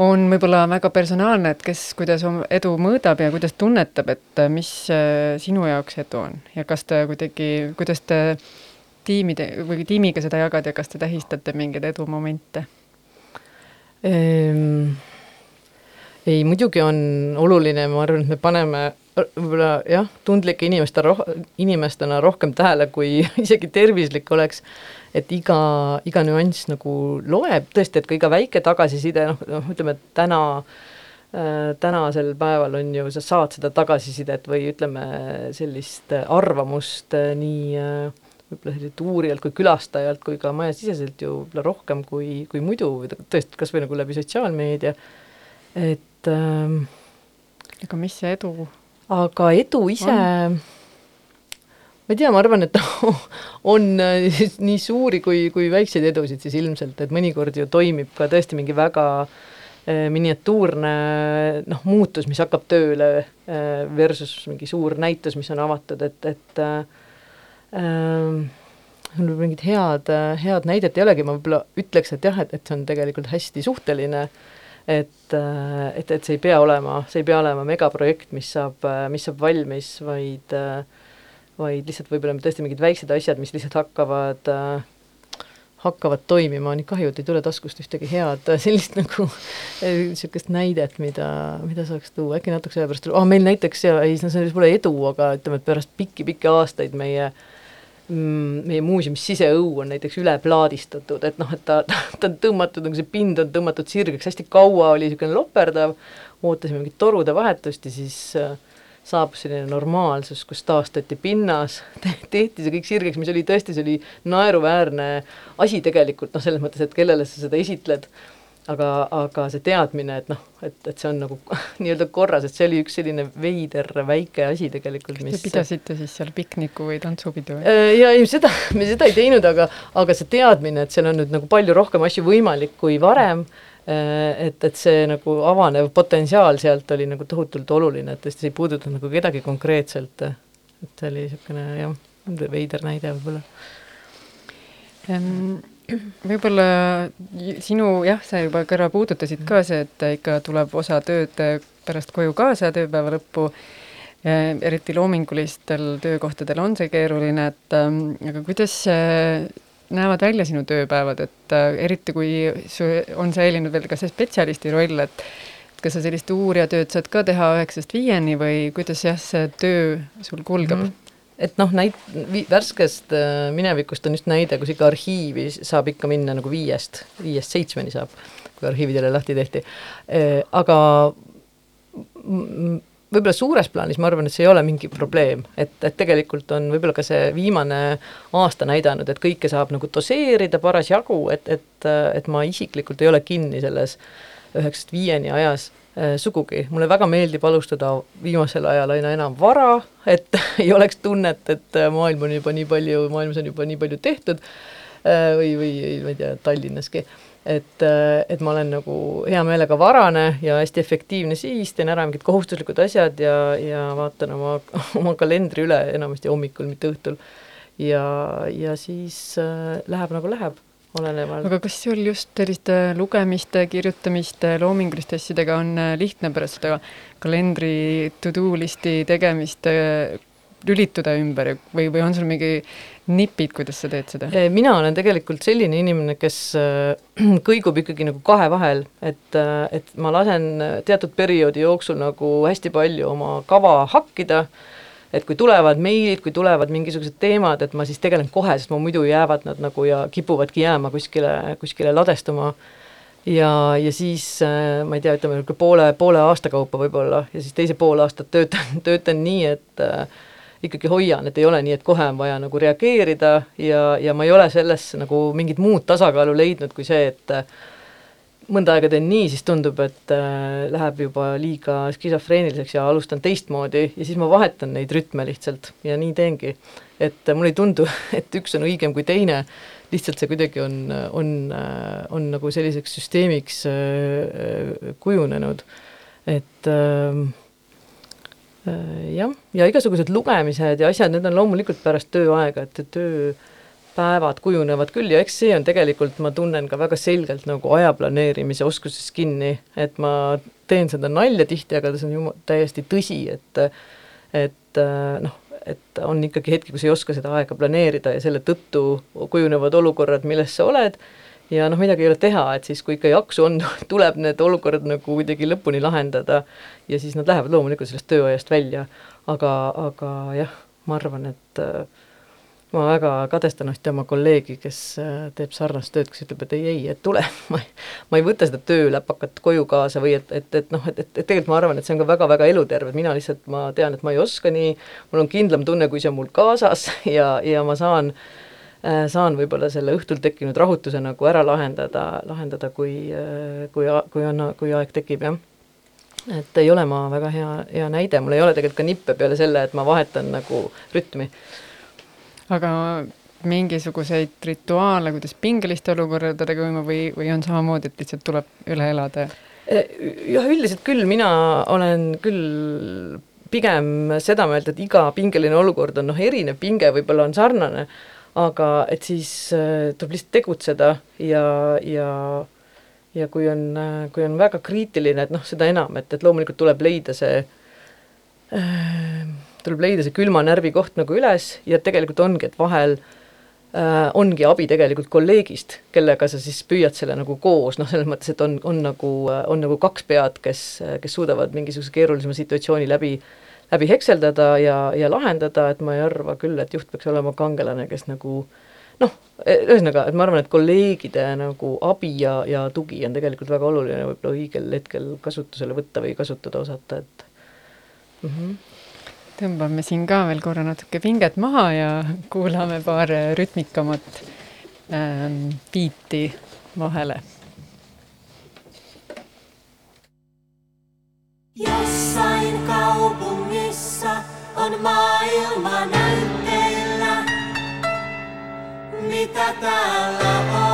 on võib-olla väga personaalne, et kes, kuidas edu mõõdab ja kuidas tunnetab, et äh, mis äh, sinu jaoks edu on ja kas te kuidagi, kuidas te tiimide või tiimiga seda jagate ja kas te tähistate mingeid edumomente ehm,? ei, muidugi on oluline, ma arvan, et me paneme võib-olla jah, tundlike inimeste roh-, inimestena rohkem tähele, kui isegi tervislik oleks, et iga, iga nüanss nagu loeb, tõesti, et ka iga väike tagasiside, noh, noh ütleme, et täna äh, tänasel päeval on ju, sa saad seda tagasisidet või ütleme, sellist arvamust äh, nii äh, võib-olla selliselt uurijalt kui külastajalt kui ka majasiseselt ju võib-olla rohkem kui, kui muidu, tõesti, kas või nagu läbi sotsiaalmeedia, et ähm, aga mis see edu aga edu ise on. Ma ei tea, ma arvan, et on äh, nii suuri kui, kui väikseid edusid siis ilmselt, et mõnikord ju toimib ka tõesti mingi väga äh, miniatuurne noh, muutus, mis hakkab tööle äh, versus mingi suur näitus, mis on avatud, et, et äh, mul mingit head, head näidet ei olegi, ma võib-olla ütleks, et jah, et, et see on tegelikult hästi suhteline äh, et, äh, et, et see ei pea olema, see ei pea olema megaprojekt, mis saab, äh, mis saab valmis, vaid äh, vaid lihtsalt võib-olla tõesti mingid väiksed asjad, mis lihtsalt hakkavad hakkavad toimima, nii kahju, et ei tule taskust ühtegi head sellist nagu niisugust näidet, mida, mida saaks tuua, äkki natukese aja pärast, oh meil näiteks, ei, no see pole edu, aga ütleme, et pärast pikki-pikki aastaid meie äh, meie muuseumis siseõu on näiteks üle plaadistatud, et noh, et ta, ta, ta on tõmmatud, nagu see pind on tõmmatud sirgeks, hästi kaua oli niisugune loperdav, ootasime mingit torude vahetust ja siis äh, saabus selline normaalsus, kus taastati pinnas. Te, tehti see kõik sirgeks, mis oli tõesti, see oli naeruväärne asi tegelikult, noh, selles mõttes, et kellele sa seda esitled aga, aga see teadmine, et noh, et, et see on nagu nii-öelda korras, et see oli üks selline veider väike asi tegelikult, mis Te pidasite siis seal pikniku või tantsupidu? Äh, ja ei, seda, me seda ei teinud, aga, aga see teadmine, et seal on nüüd nagu palju rohkem asju võimalik kui varem, äh, et, et see nagu avanev potentsiaal sealt oli nagu tohutult oluline, et tõesti see ei puudutanud nagu kedagi konkreetselt, et see oli niisugune jah, veider näide võib-olla võib-olla sinu jah, sa juba korra puudutasid ka see, et ikka tuleb osa tööd pärast koju kaasa tööpäeva lõppu, eriti loomingulistel töökohtadel on see keeruline, et ähm, aga kuidas näevad välja sinu tööpäevad, et äh, eriti kui su on säilinud veel ka see spetsialisti roll, et kas sa sellist uurijatööd saad ka teha üheksast viieni või kuidas jah, see töö sul kulgeb mm? -hmm et noh, näit-, värskest äh, minevikust on just näide, kus ikka arhiivi saab ikka minna nagu viiest, viiest seitsmeni saab, kui arhiivid jälle lahti tehti. Äh, aga võib-olla suures plaanis ma arvan, et see ei ole mingi probleem, et, et tegelikult on võib-olla ka see viimane aasta näidanud, et kõike saab nagu doseerida parasjagu, et, et, et ma isiklikult ei ole kinni selles üheksast viieni ajas sugugi, mulle väga meeldib alustada viimasel ajal aina enam vara, et ei oleks tunnet, et äh, maailm on juba nii palju, maailmas on juba nii palju tehtud äh, või, või ma ei tea, Tallinnaski. et, et ma olen nagu hea meelega varane ja hästi efektiivne siis, teen ära mingid kohustuslikud asjad ja, ja vaatan oma, oma kalendri üle enamasti hommikul, mitte õhtul. Ja, ja siis äh, läheb nagu läheb, olenevalt. aga kas sul just selliste lugemiste, kirjutamiste, loominguliste asjadega on äh, lihtne pärast seda kalendri to-do listi tegemist äh, lülituda ümber või, või on sul mingi nipid, kuidas sa teed seda? mina olen tegelikult selline inimene, kes äh, kõigub ikkagi nagu kahe vahel, et, äh, et ma lasen teatud perioodi jooksul nagu hästi palju oma kava hakkida, et kui tulevad meilid, kui tulevad mingisugused teemad, et ma siis tegelen kohe, sest ma muidu jäävad nad nagu ja kipuvadki jääma kuskile, kuskile ladestuma. Ja, ja siis äh, ma ei tea, ütleme poole, poole aasta kaupa võib-olla ja siis teise pool aastat töötan, töötan nii, et äh, ikkagi hoian, et ei ole nii, et kohe on vaja nagu reageerida ja, ja ma ei ole selles nagu mingit muud tasakaalu leidnud kui see, et mõnda aega teen nii, siis tundub, et äh, läheb juba liiga skisofreeniliseks ja alustan teistmoodi ja siis ma vahetan neid rütme lihtsalt ja nii teengi. et äh, mulle ei tundu, et üks on õigem kui teine, lihtsalt see kuidagi on, on, äh, on nagu selliseks süsteemiks äh, kujunenud, et äh, Äh, jah, ja igasugused lugemised ja asjad, need on loomulikult pärast tööaega, et tööpäevad kujunevad küll ja eks see on tegelikult, ma tunnen ka väga selgelt nagu aja planeerimise oskuses kinni, et ma teen seda nalja tihti, aga see on ju täiesti tõsi, et et äh, noh, et on ikkagi hetki, kus ei oska seda aega planeerida ja selle tõttu kujunevad olukorrad, milles sa oled. Ja noh, midagi ei ole teha, et siis, kui ikka jaksu on, tuleb need olukorrad nagu kuidagi lõpuni lahendada ja siis nad lähevad loomulikult sellest tööajast välja, aga, aga jah, ma arvan, et äh, ma väga kadestan ühte oma kolleegi, kes äh, teeb sarnast tööd, kes ütleb, et ei, ei, et tule, ma ei, ma ei võta seda tööläpakat koju kaasa või et, et, et noh, et, et, et tegelikult ma arvan, et see on ka väga-väga eluterve, mina lihtsalt, ma tean, et ma ei oska nii, mul on kindlam tunne, kui see on mul kaasas ja, ja ma saan Äh, saan võib-olla selle õhtul tekkinud rahutuse nagu ära lahendada, lahendada, kui, äh, kui, kui on, kui aeg tekib, jah. et ei ole ma väga hea, hea näide, mul ei ole tegelikult ka nippe peale selle, et ma vahetan nagu rütmi. Aga mingisuguseid rituaale, kuidas pingeliste olukordadega võima või, või on samamoodi, et lihtsalt tuleb üle elada? Äh, jah, üldiselt küll, mina olen küll pigem seda meelt, et iga pingeline olukord on noh, erinev pinge võib-olla on sarnane aga et siis äh, tuleb lihtsalt tegutseda ja, ja ja kui on, äh, kui on väga kriitiline, et noh, seda enam, et, et loomulikult tuleb leida see äh,, tuleb leida see külma närvi koht nagu üles ja tegelikult ongi, et vahel äh, ongi abi tegelikult kolleegist, kellega sa siis püüad selle nagu koos, noh, selles mõttes, et on, on nagu, on nagu kaks pead, kes, kes suudavad mingisuguse keerulisema situatsiooni läbi äh, läbi hekseldada ja, ja lahendada, et ma ei arva küll, et juht peaks olema kangelane, kes nagu noh, ühesõnaga, et ma arvan, et kolleegide nagu abi ja, ja tugi on tegelikult väga oluline võib-olla õigel hetkel kasutusele võtta või kasutada osata, et mm -hmm. Tõmbame siin ka veel korra natuke pinget maha ja kuulame paar rütmikamat ähm, biiti vahele Jossain kaupungissa on maailma näytteillä, mitä täällä on.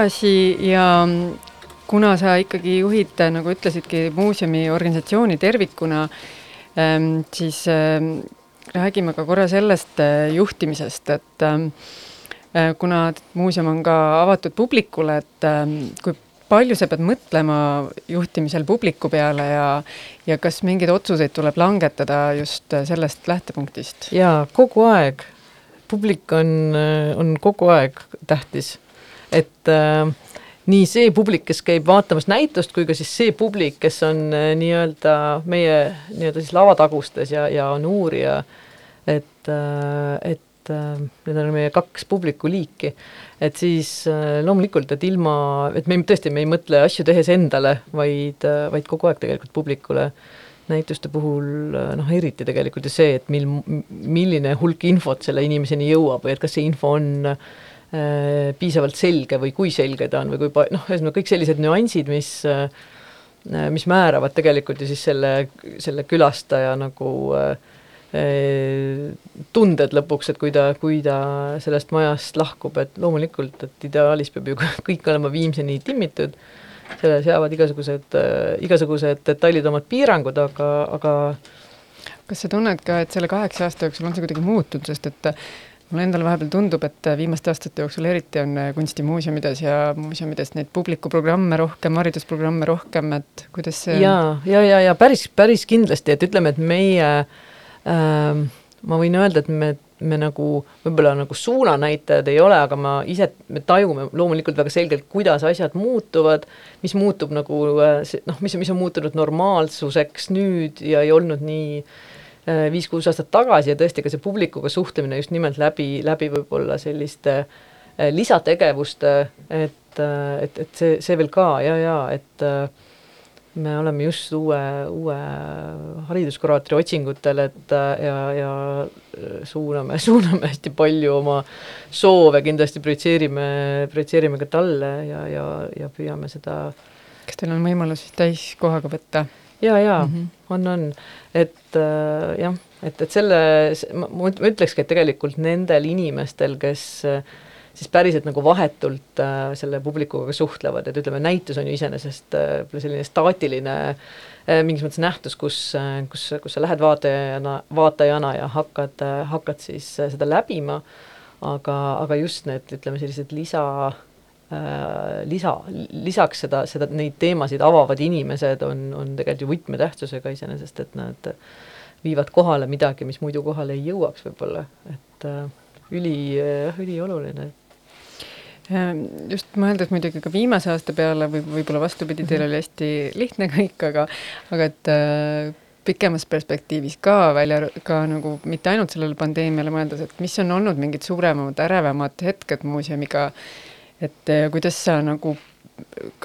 Tagasi ja kuna sa ikkagi juhid, nagu ütlesidki, muuseumi organisatsiooni tervikuna, ähm, siis ähm, räägime ka korra sellest äh, juhtimisest, et ähm, äh, kuna muuseum on ka avatud publikule, et kui palju sa pead mõtlema juhtimisel publiku peale ja, ja kas mingeid otsuseid tuleb langetada just sellest lähtepunktist? jaa, kogu aeg. publik on, on kogu aeg tähtis. Et äh, nii see publik, kes käib vaatamas näitust, kui ka siis see publik, kes on äh, nii-öelda meie nii-öelda siis lavatagustes ja, ja on uurija, et, äh, et äh, need on meie kaks publikuliiki. et siis loomulikult, et ilma, et me tõesti, me ei mõtle asju tehes endale, vaid, vaid kogu aeg tegelikult publikule näituste puhul noh, eriti tegelikult ju see, et mil, milline hulk infot selle inimeseni jõuab või et kas see info on äh, Äh, piisavalt selge või kui selge ta on või kui pa-, noh, ühesõnaga kõik sellised nüansid, mis äh, mis määravad tegelikult ju siis selle, selle külastaja nagu äh, tunded lõpuks, et kui ta, kui ta sellest majast lahkub, et loomulikult, et ideaalis peab ju kõik olema viimseni timmitud, selle seavad igasugused, igasugused detailid omad piirangud, aga, aga kas sa tunned ka, et selle kaheksa aasta jooksul on see kuidagi muutunud, sest et mulle endale vahepeal tundub, et viimaste aastate jooksul eriti on äh, kunstimuuseumides ja muuseumides neid publikuprogramme rohkem, haridusprogramme rohkem, et kuidas see ja, ja, ja, ja päris, päris kindlasti, et ütleme, et meie ähm, ma võin öelda, et me, me nagu võib-olla nagu suunanäitajad ei ole, aga ma ise, me tajume loomulikult väga selgelt, kuidas asjad muutuvad, mis muutub nagu äh, noh, mis, mis on muutunud normaalsuseks nüüd ja ei olnud nii äh, Äh, viis-kuus aastat tagasi ja tõesti ka see publikuga suhtlemine just nimelt läbi, läbi võib-olla selliste äh, lisategevuste, et, äh, et, et see, see veel ka ja, ja et me oleme just uue, uue hariduskuraatori otsingutel, et ja, ja suuname, suuname hästi palju oma soove, kindlasti projitseerime, projitseerime ka talle ja, ja, ja püüame seda kas teil on võimalus siis täiskohaga võtta? ja, ja mm -hmm. On, on, et äh, jah, et, et selle, ma, ütlekski, et tegelikult nendel inimestel, kes äh, siis päriselt nagu vahetult äh, selle publikuga suhtlevad, et ütleme, näitus on ju iseenesest äh, selline staatiline äh, mingis mõttes nähtus, kus äh,, kus, kus sa lähed vaatajana, vaatajana ja hakkad äh,, hakkad siis äh, seda läbima, aga, aga just need, ütleme, sellised lisa Äh, lisa, lisaks seda, seda, neid teemasid avavad inimesed on, on tegelikult ju võtmetähtsusega iseenesest, et nad viivad kohale midagi, mis muidu kohale ei jõuaks võib-olla, et äh, üli, ülioluline. Ähm, just mõeldes muidugi ka viimase aasta peale või võib-olla vastupidi, teil oli hästi lihtne kõik, aga aga et äh, pikemas perspektiivis ka välja, ka nagu mitte ainult sellele pandeemiale mõeldes, et mis on olnud mingid suuremad, ärevamad hetked muuseumiga äh, et äh, kuidas sa nagu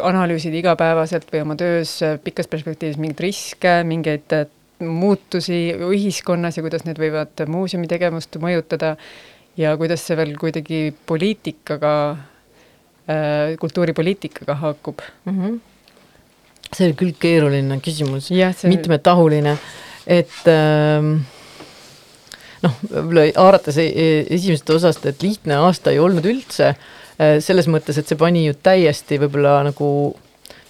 analüüsid igapäevaselt või oma töös äh, pikas perspektiivis mingeid riske, mingeid äh, muutusi ühiskonnas ja kuidas need võivad muuseumi tegevust mõjutada ja kuidas see veel kuidagi poliitikaga, kultuuripoliitikaga haakub mm? -hmm. see oli küll keeruline küsimus, see... mitmetahuline, et ähm, noh, võib-olla haarates e-, e-, esimesest osast, et lihtne aasta ei olnud üldse Äh, selles mõttes, et see pani ju täiesti võib-olla nagu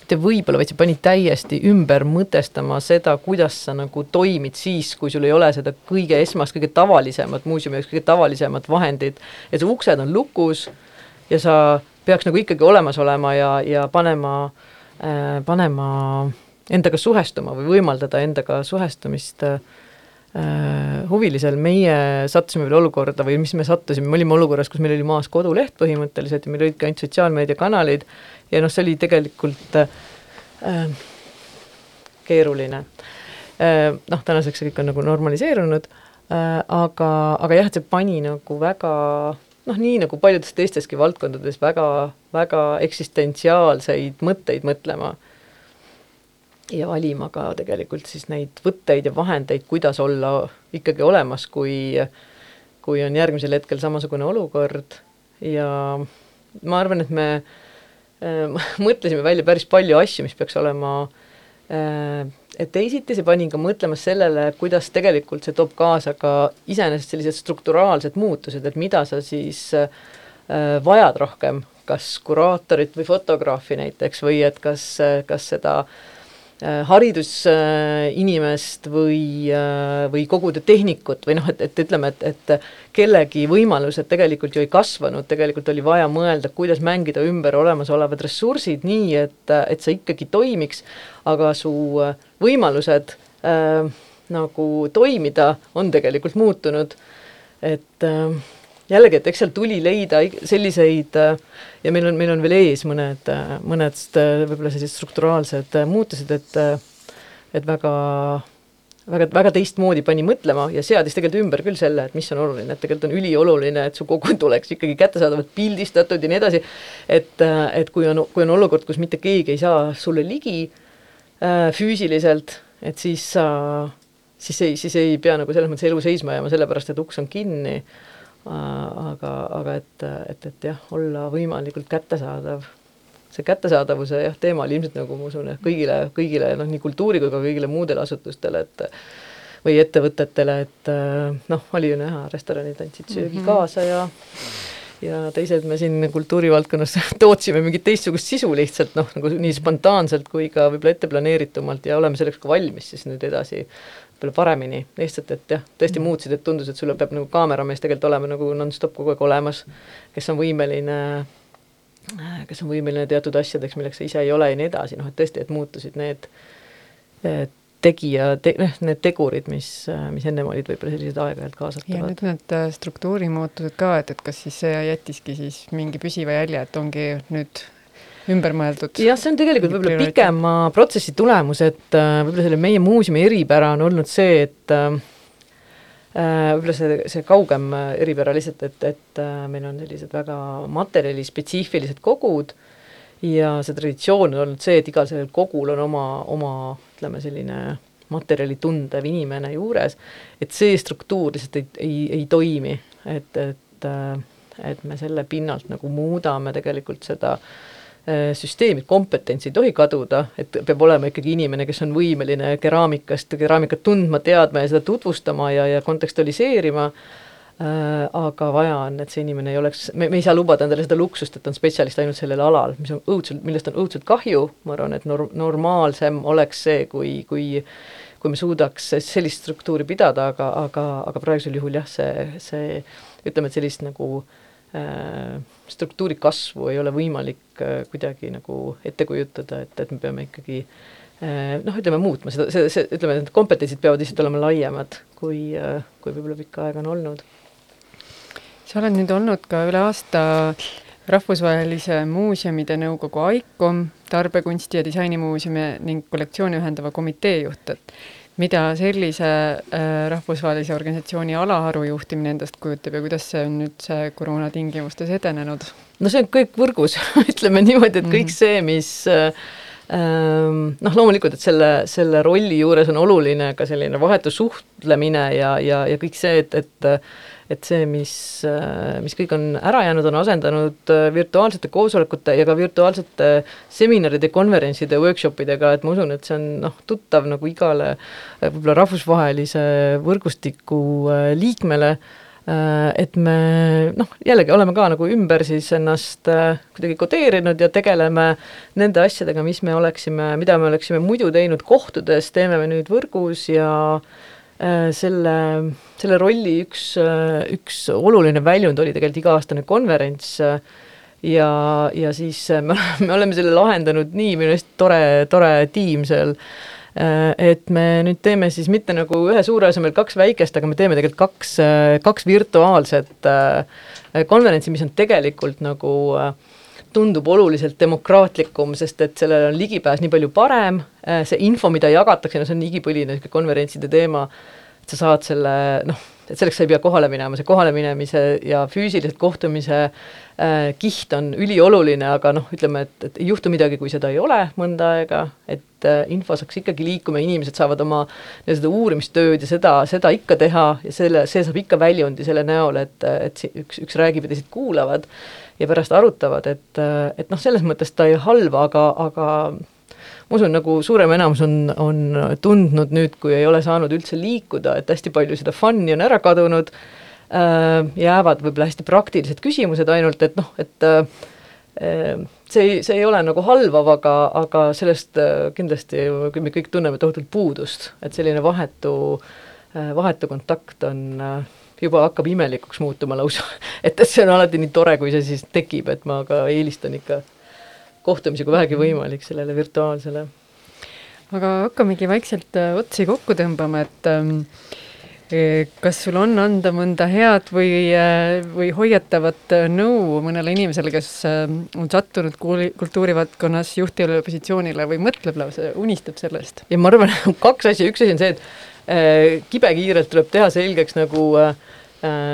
mitte võib-olla, vaid see pani täiesti ümber mõtestama seda, kuidas sa nagu toimid siis, kui sul ei ole seda kõige esmast, kõige tavalisemat, muuseumi jaoks kõige tavalisemat vahendit, et su uksed on lukus ja sa peaks nagu ikkagi olemas olema ja, ja panema äh,, panema endaga suhestuma või võimaldada endaga suhestumist äh, Äh, huvilisel, meie sattusime veel olukorda või mis me sattusime, me olime olukorras, kus meil oli maas koduleht põhimõtteliselt ja meil olidki ainult sotsiaalmeediakanalid ja noh, see oli tegelikult äh, keeruline äh,. Noh, tänaseks see kõik on nagu normaliseerunud äh,, aga, aga jah, et see pani nagu väga noh, nii nagu paljudes teisteski valdkondades väga, väga eksistentsiaalseid mõtteid mõtlema äh, ja valima ka tegelikult siis neid võtteid ja vahendeid, kuidas olla ikkagi olemas, kui, kui on järgmisel hetkel samasugune olukord. Ja ma arvan, et me äh, mõtlesime välja päris palju asju, mis peaks olema äh, teisiti, see pani ka mõtlema sellele, kuidas tegelikult see toob kaasa ka iseenesest sellised strukturaalsed muutused, et mida sa siis äh, vajad rohkem kas kuraatorit või fotograafi näiteks või et kas, kas seda äh, haridusinimest või, äh, või kogude tehnikut või noh, et, et ütleme, et, et kellegi võimalused tegelikult ju ei kasvanud, tegelikult oli vaja mõelda, kuidas mängida ümber olemasolevad ressursid nii, et, et see ikkagi toimiks, aga su võimalused äh, nagu toimida on tegelikult muutunud, et äh, jällegi, et eks seal tuli leida selliseid ja meil on, meil on veel ees mõned, mõned võib-olla sellised strukturaalsed muutused, et et väga väga, väga teistmoodi pani mõtlema ja seadis tegelikult ümber küll selle, et mis on oluline, et tegelikult on ülioluline, et su kogud oleks ikkagi kättesaadavalt pildistatud ja nii edasi, et, et kui on, kui on olukord, kus mitte keegi ei saa sulle ligi äh, füüsiliselt, et siis sa, siis ei, siis ei pea nagu selles mõttes elu seisma jääma, sellepärast et uks on kinni. äh,, aga, aga et, et, et jah, olla võimalikult kättesaadav, see kättesaadavuse jah, teema oli ilmselt nagu ma usun, jah, kõigile, kõigile noh, nii kultuuri kui ka kõigile muudele asutustele, et või ettevõtetele, et noh, oli ju näha, restoranid andsid söögi mm -hmm. kaasa ja ja teised me siin kultuurivaldkonnas tootsime mingit teistsugust sisu lihtsalt noh, nagu nii spontaanselt kui ka võib-olla ette planeeritumalt ja oleme selleks ka valmis siis nüüd edasi võib-olla paremini, lihtsalt et jah, tõesti mm. muutsid, et tundus, et sul peab nagu kaameramees tegelikult olema nagu nonstop kogu aeg olemas, kes on võimeline kes on võimeline teatud asjadeks, milleks sa ise ei ole ja nii edasi, noh et tõesti, et muutusid need tegija te,, noh, need tegurid, mis, mis ennem olid võib-olla sellised aeg-ajalt kaasatavad. ja nüüd need äh, struktuurimuutused ka, et, et kas siis see jättiski siis mingi püsiva jälje, et ongi nüüd ümber mõeldud. jah, see on tegelikult võib-olla pikema protsessi tulemus, et äh, võib-olla selle meie muuseumi eripära on olnud see, et äh, äh võib-olla see, see kaugem eripära lihtsalt, et, et meil on sellised väga materjalispetsiifilised kogud ja see traditsioon on olnud see, et igal sellel kogul on oma, oma ütleme, selline materjali tundev inimene juures, et see struktuur lihtsalt ei, ei, ei toimi, et, et et me selle pinnalt nagu muudame tegelikult seda äh, Äh, süsteemi, kompetents ei tohi kaduda, et peab olema ikkagi inimene, kes on võimeline keraamikast, keraamikat tundma, teadma ja seda tutvustama ja, ja kontekstualiseerima. Äh,, aga vaja on, et see inimene ei oleks, me, me ei saa lubada endale seda luksust, et on spetsialist ainult sellel alal, mis on õudselt, millest on õudselt kahju, ma arvan, et nor-, normaalsem oleks see, kui, kui kui me suudaks sellist struktuuri pidada, aga, aga, aga praegusel juhul jah, see, see ütleme, et sellist nagu Äh, struktuuri kasvu ei ole võimalik äh, kuidagi nagu ette kujutada, et, et me peame ikkagi äh, noh, ütleme muutma seda, see, see, ütleme, need kompetentsid peavad lihtsalt olema laiemad, kui, kui võib-olla pikka aega on olnud. sa oled nüüd olnud ka üle aasta Rahvusvahelise Muuseumide Nõukogu AIKOM, Tarbekunsti- ja Disainimuuseumi ning kollektsioone ühendava komitee juht, et mida sellise äh, rahvusvahelise organisatsiooni alaharu juhtimine endast kujutab ja kuidas see on üldse koroona tingimustes edenenud? no see on kõik võrgus ütleme niimoodi, et kõik mhm. see, mis äh, noh, loomulikult, et selle, selle rolli juures on oluline ka selline vahetu suhtlemine ja, ja, ja kõik see, et, et et see, mis, mis kõik on ära jäänud, on asendanud äh, virtuaalsete koosolekute ja ka virtuaalsete seminaride, konverentside, workshop idega, et ma usun, et see on noh, tuttav nagu igale äh, võib-olla rahvusvahelise võrgustiku äh, liikmele, et me noh, jällegi oleme ka nagu ümber siis ennast kuidagi kodeerinud ja tegeleme nende asjadega, mis me oleksime, mida me oleksime muidu teinud kohtudes, teeme me nüüd võrgus ja äh, Äh, selle, selle rolli üks, äh, üks oluline väljund oli tegelikult iga-aastane konverents äh, ja, ja siis me, me oleme selle lahendanud nii, meil on hästi tore, tore tiim seal, et me nüüd teeme siis mitte nagu ühe suure asemel kaks väikest, aga me teeme tegelikult kaks, kaks virtuaalset konverentsi, mis on tegelikult nagu tundub oluliselt demokraatlikum, sest et sellele on ligipääs nii palju parem, see info, mida jagatakse, no see on igipõline niisugune konverentside teema, et sa saad selle noh, et selleks sa ei pea kohale minema, see kohaleminemise ja füüsilise kohtumise äh, kiht on ülioluline, aga noh, ütleme, et, et ei juhtu midagi, kui seda ei ole mõnda aega, et äh, info saaks ikkagi liikuma, inimesed saavad oma seda uurimistööd ja seda, seda ikka teha ja selle, see saab ikka väljundi selle näol, et, et üks, üks räägib ja teised kuulavad ja pärast arutavad, et, et noh, selles mõttes ta ei halva, aga, aga ma usun, nagu suurem enamus on, on tundnud nüüd, kui ei ole saanud üldse liikuda, et hästi palju seda fun'i on ära kadunud äh,, jäävad võib-olla hästi praktilised küsimused ainult, et noh, et äh, see ei, see ei ole nagu halvav, aga, aga sellest äh, kindlasti me kõik tunneme tohutult puudust, et selline vahetu, äh, vahetu kontakt on äh, juba hakkab imelikuks muutuma lausa. et see on alati nii tore, kui see siis tekib, et ma ka eelistan ikka kohtumisi, kui vähegi võimalik, sellele virtuaalsele. aga hakkamegi vaikselt otsi kokku tõmbama, et ähm, kas sul on anda mõnda head või, või hoiatavat nõu mõnele inimesele, kes on sattunud kuuli-, kultuurivaldkonnas juhtivale positsioonile või mõtleb lausa, unistab sellest? ja ma arvan, kaks asja, üks asi on see, et äh, kibekiirelt tuleb teha selgeks nagu äh,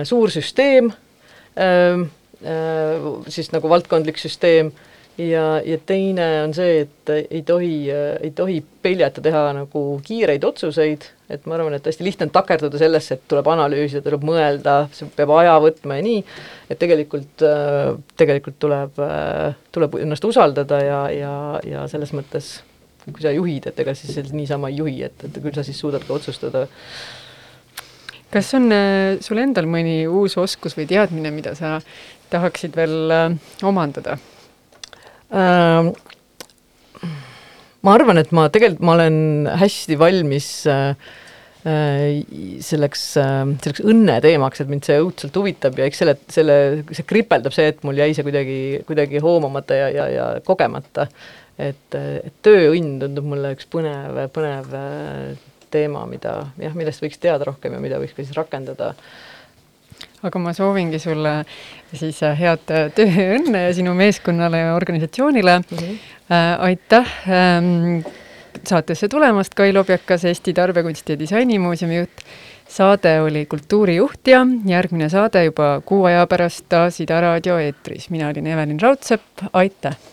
suur süsteem äh,, äh, siis nagu valdkondlik süsteem äh,, ja, ja teine on see, et ei tohi, ei tohi peljata teha nagu kiireid otsuseid, et ma arvan, et hästi lihtne on takerduda sellesse, et tuleb analüüsida, tuleb mõelda, see peab aja võtma ja nii, et tegelikult, tegelikult tuleb, tuleb ennast usaldada ja, ja, ja selles mõttes kui sa juhid, et ega siis niisama ei juhi, et, et küll sa siis suudad ka otsustada. kas on äh, sul endal mõni uus oskus või teadmine, mida sa tahaksid veel äh, omandada? Äh, ma arvan, et ma tegelikult, ma olen hästi valmis äh, äh, selleks, selleks õnne teemaks, et mind see õudselt huvitab ja eks selle, selle, see kripeldab see, et mul jäi see kuidagi, kuidagi hoomamata ja, ja, ja kogemata. et, et tööõnn tundub mulle üks põnev, põnev teema, mida jah, millest võiks teada rohkem ja mida võiks ka siis rakendada aga ma soovingi sulle siis äh, head äh, tööõnne sinu meeskonnale ja organisatsioonile mm. -hmm. aitäh ähm, saatesse tulemast, Kai Lobjakas, Eesti Tarbekunsti ja Disainimuuseumi juht. saade oli Kultuurijuht ja järgmine saade juba kuu aja pärast taas Ida raadio eetris. mina olin Evelin Raudsepp, aitäh!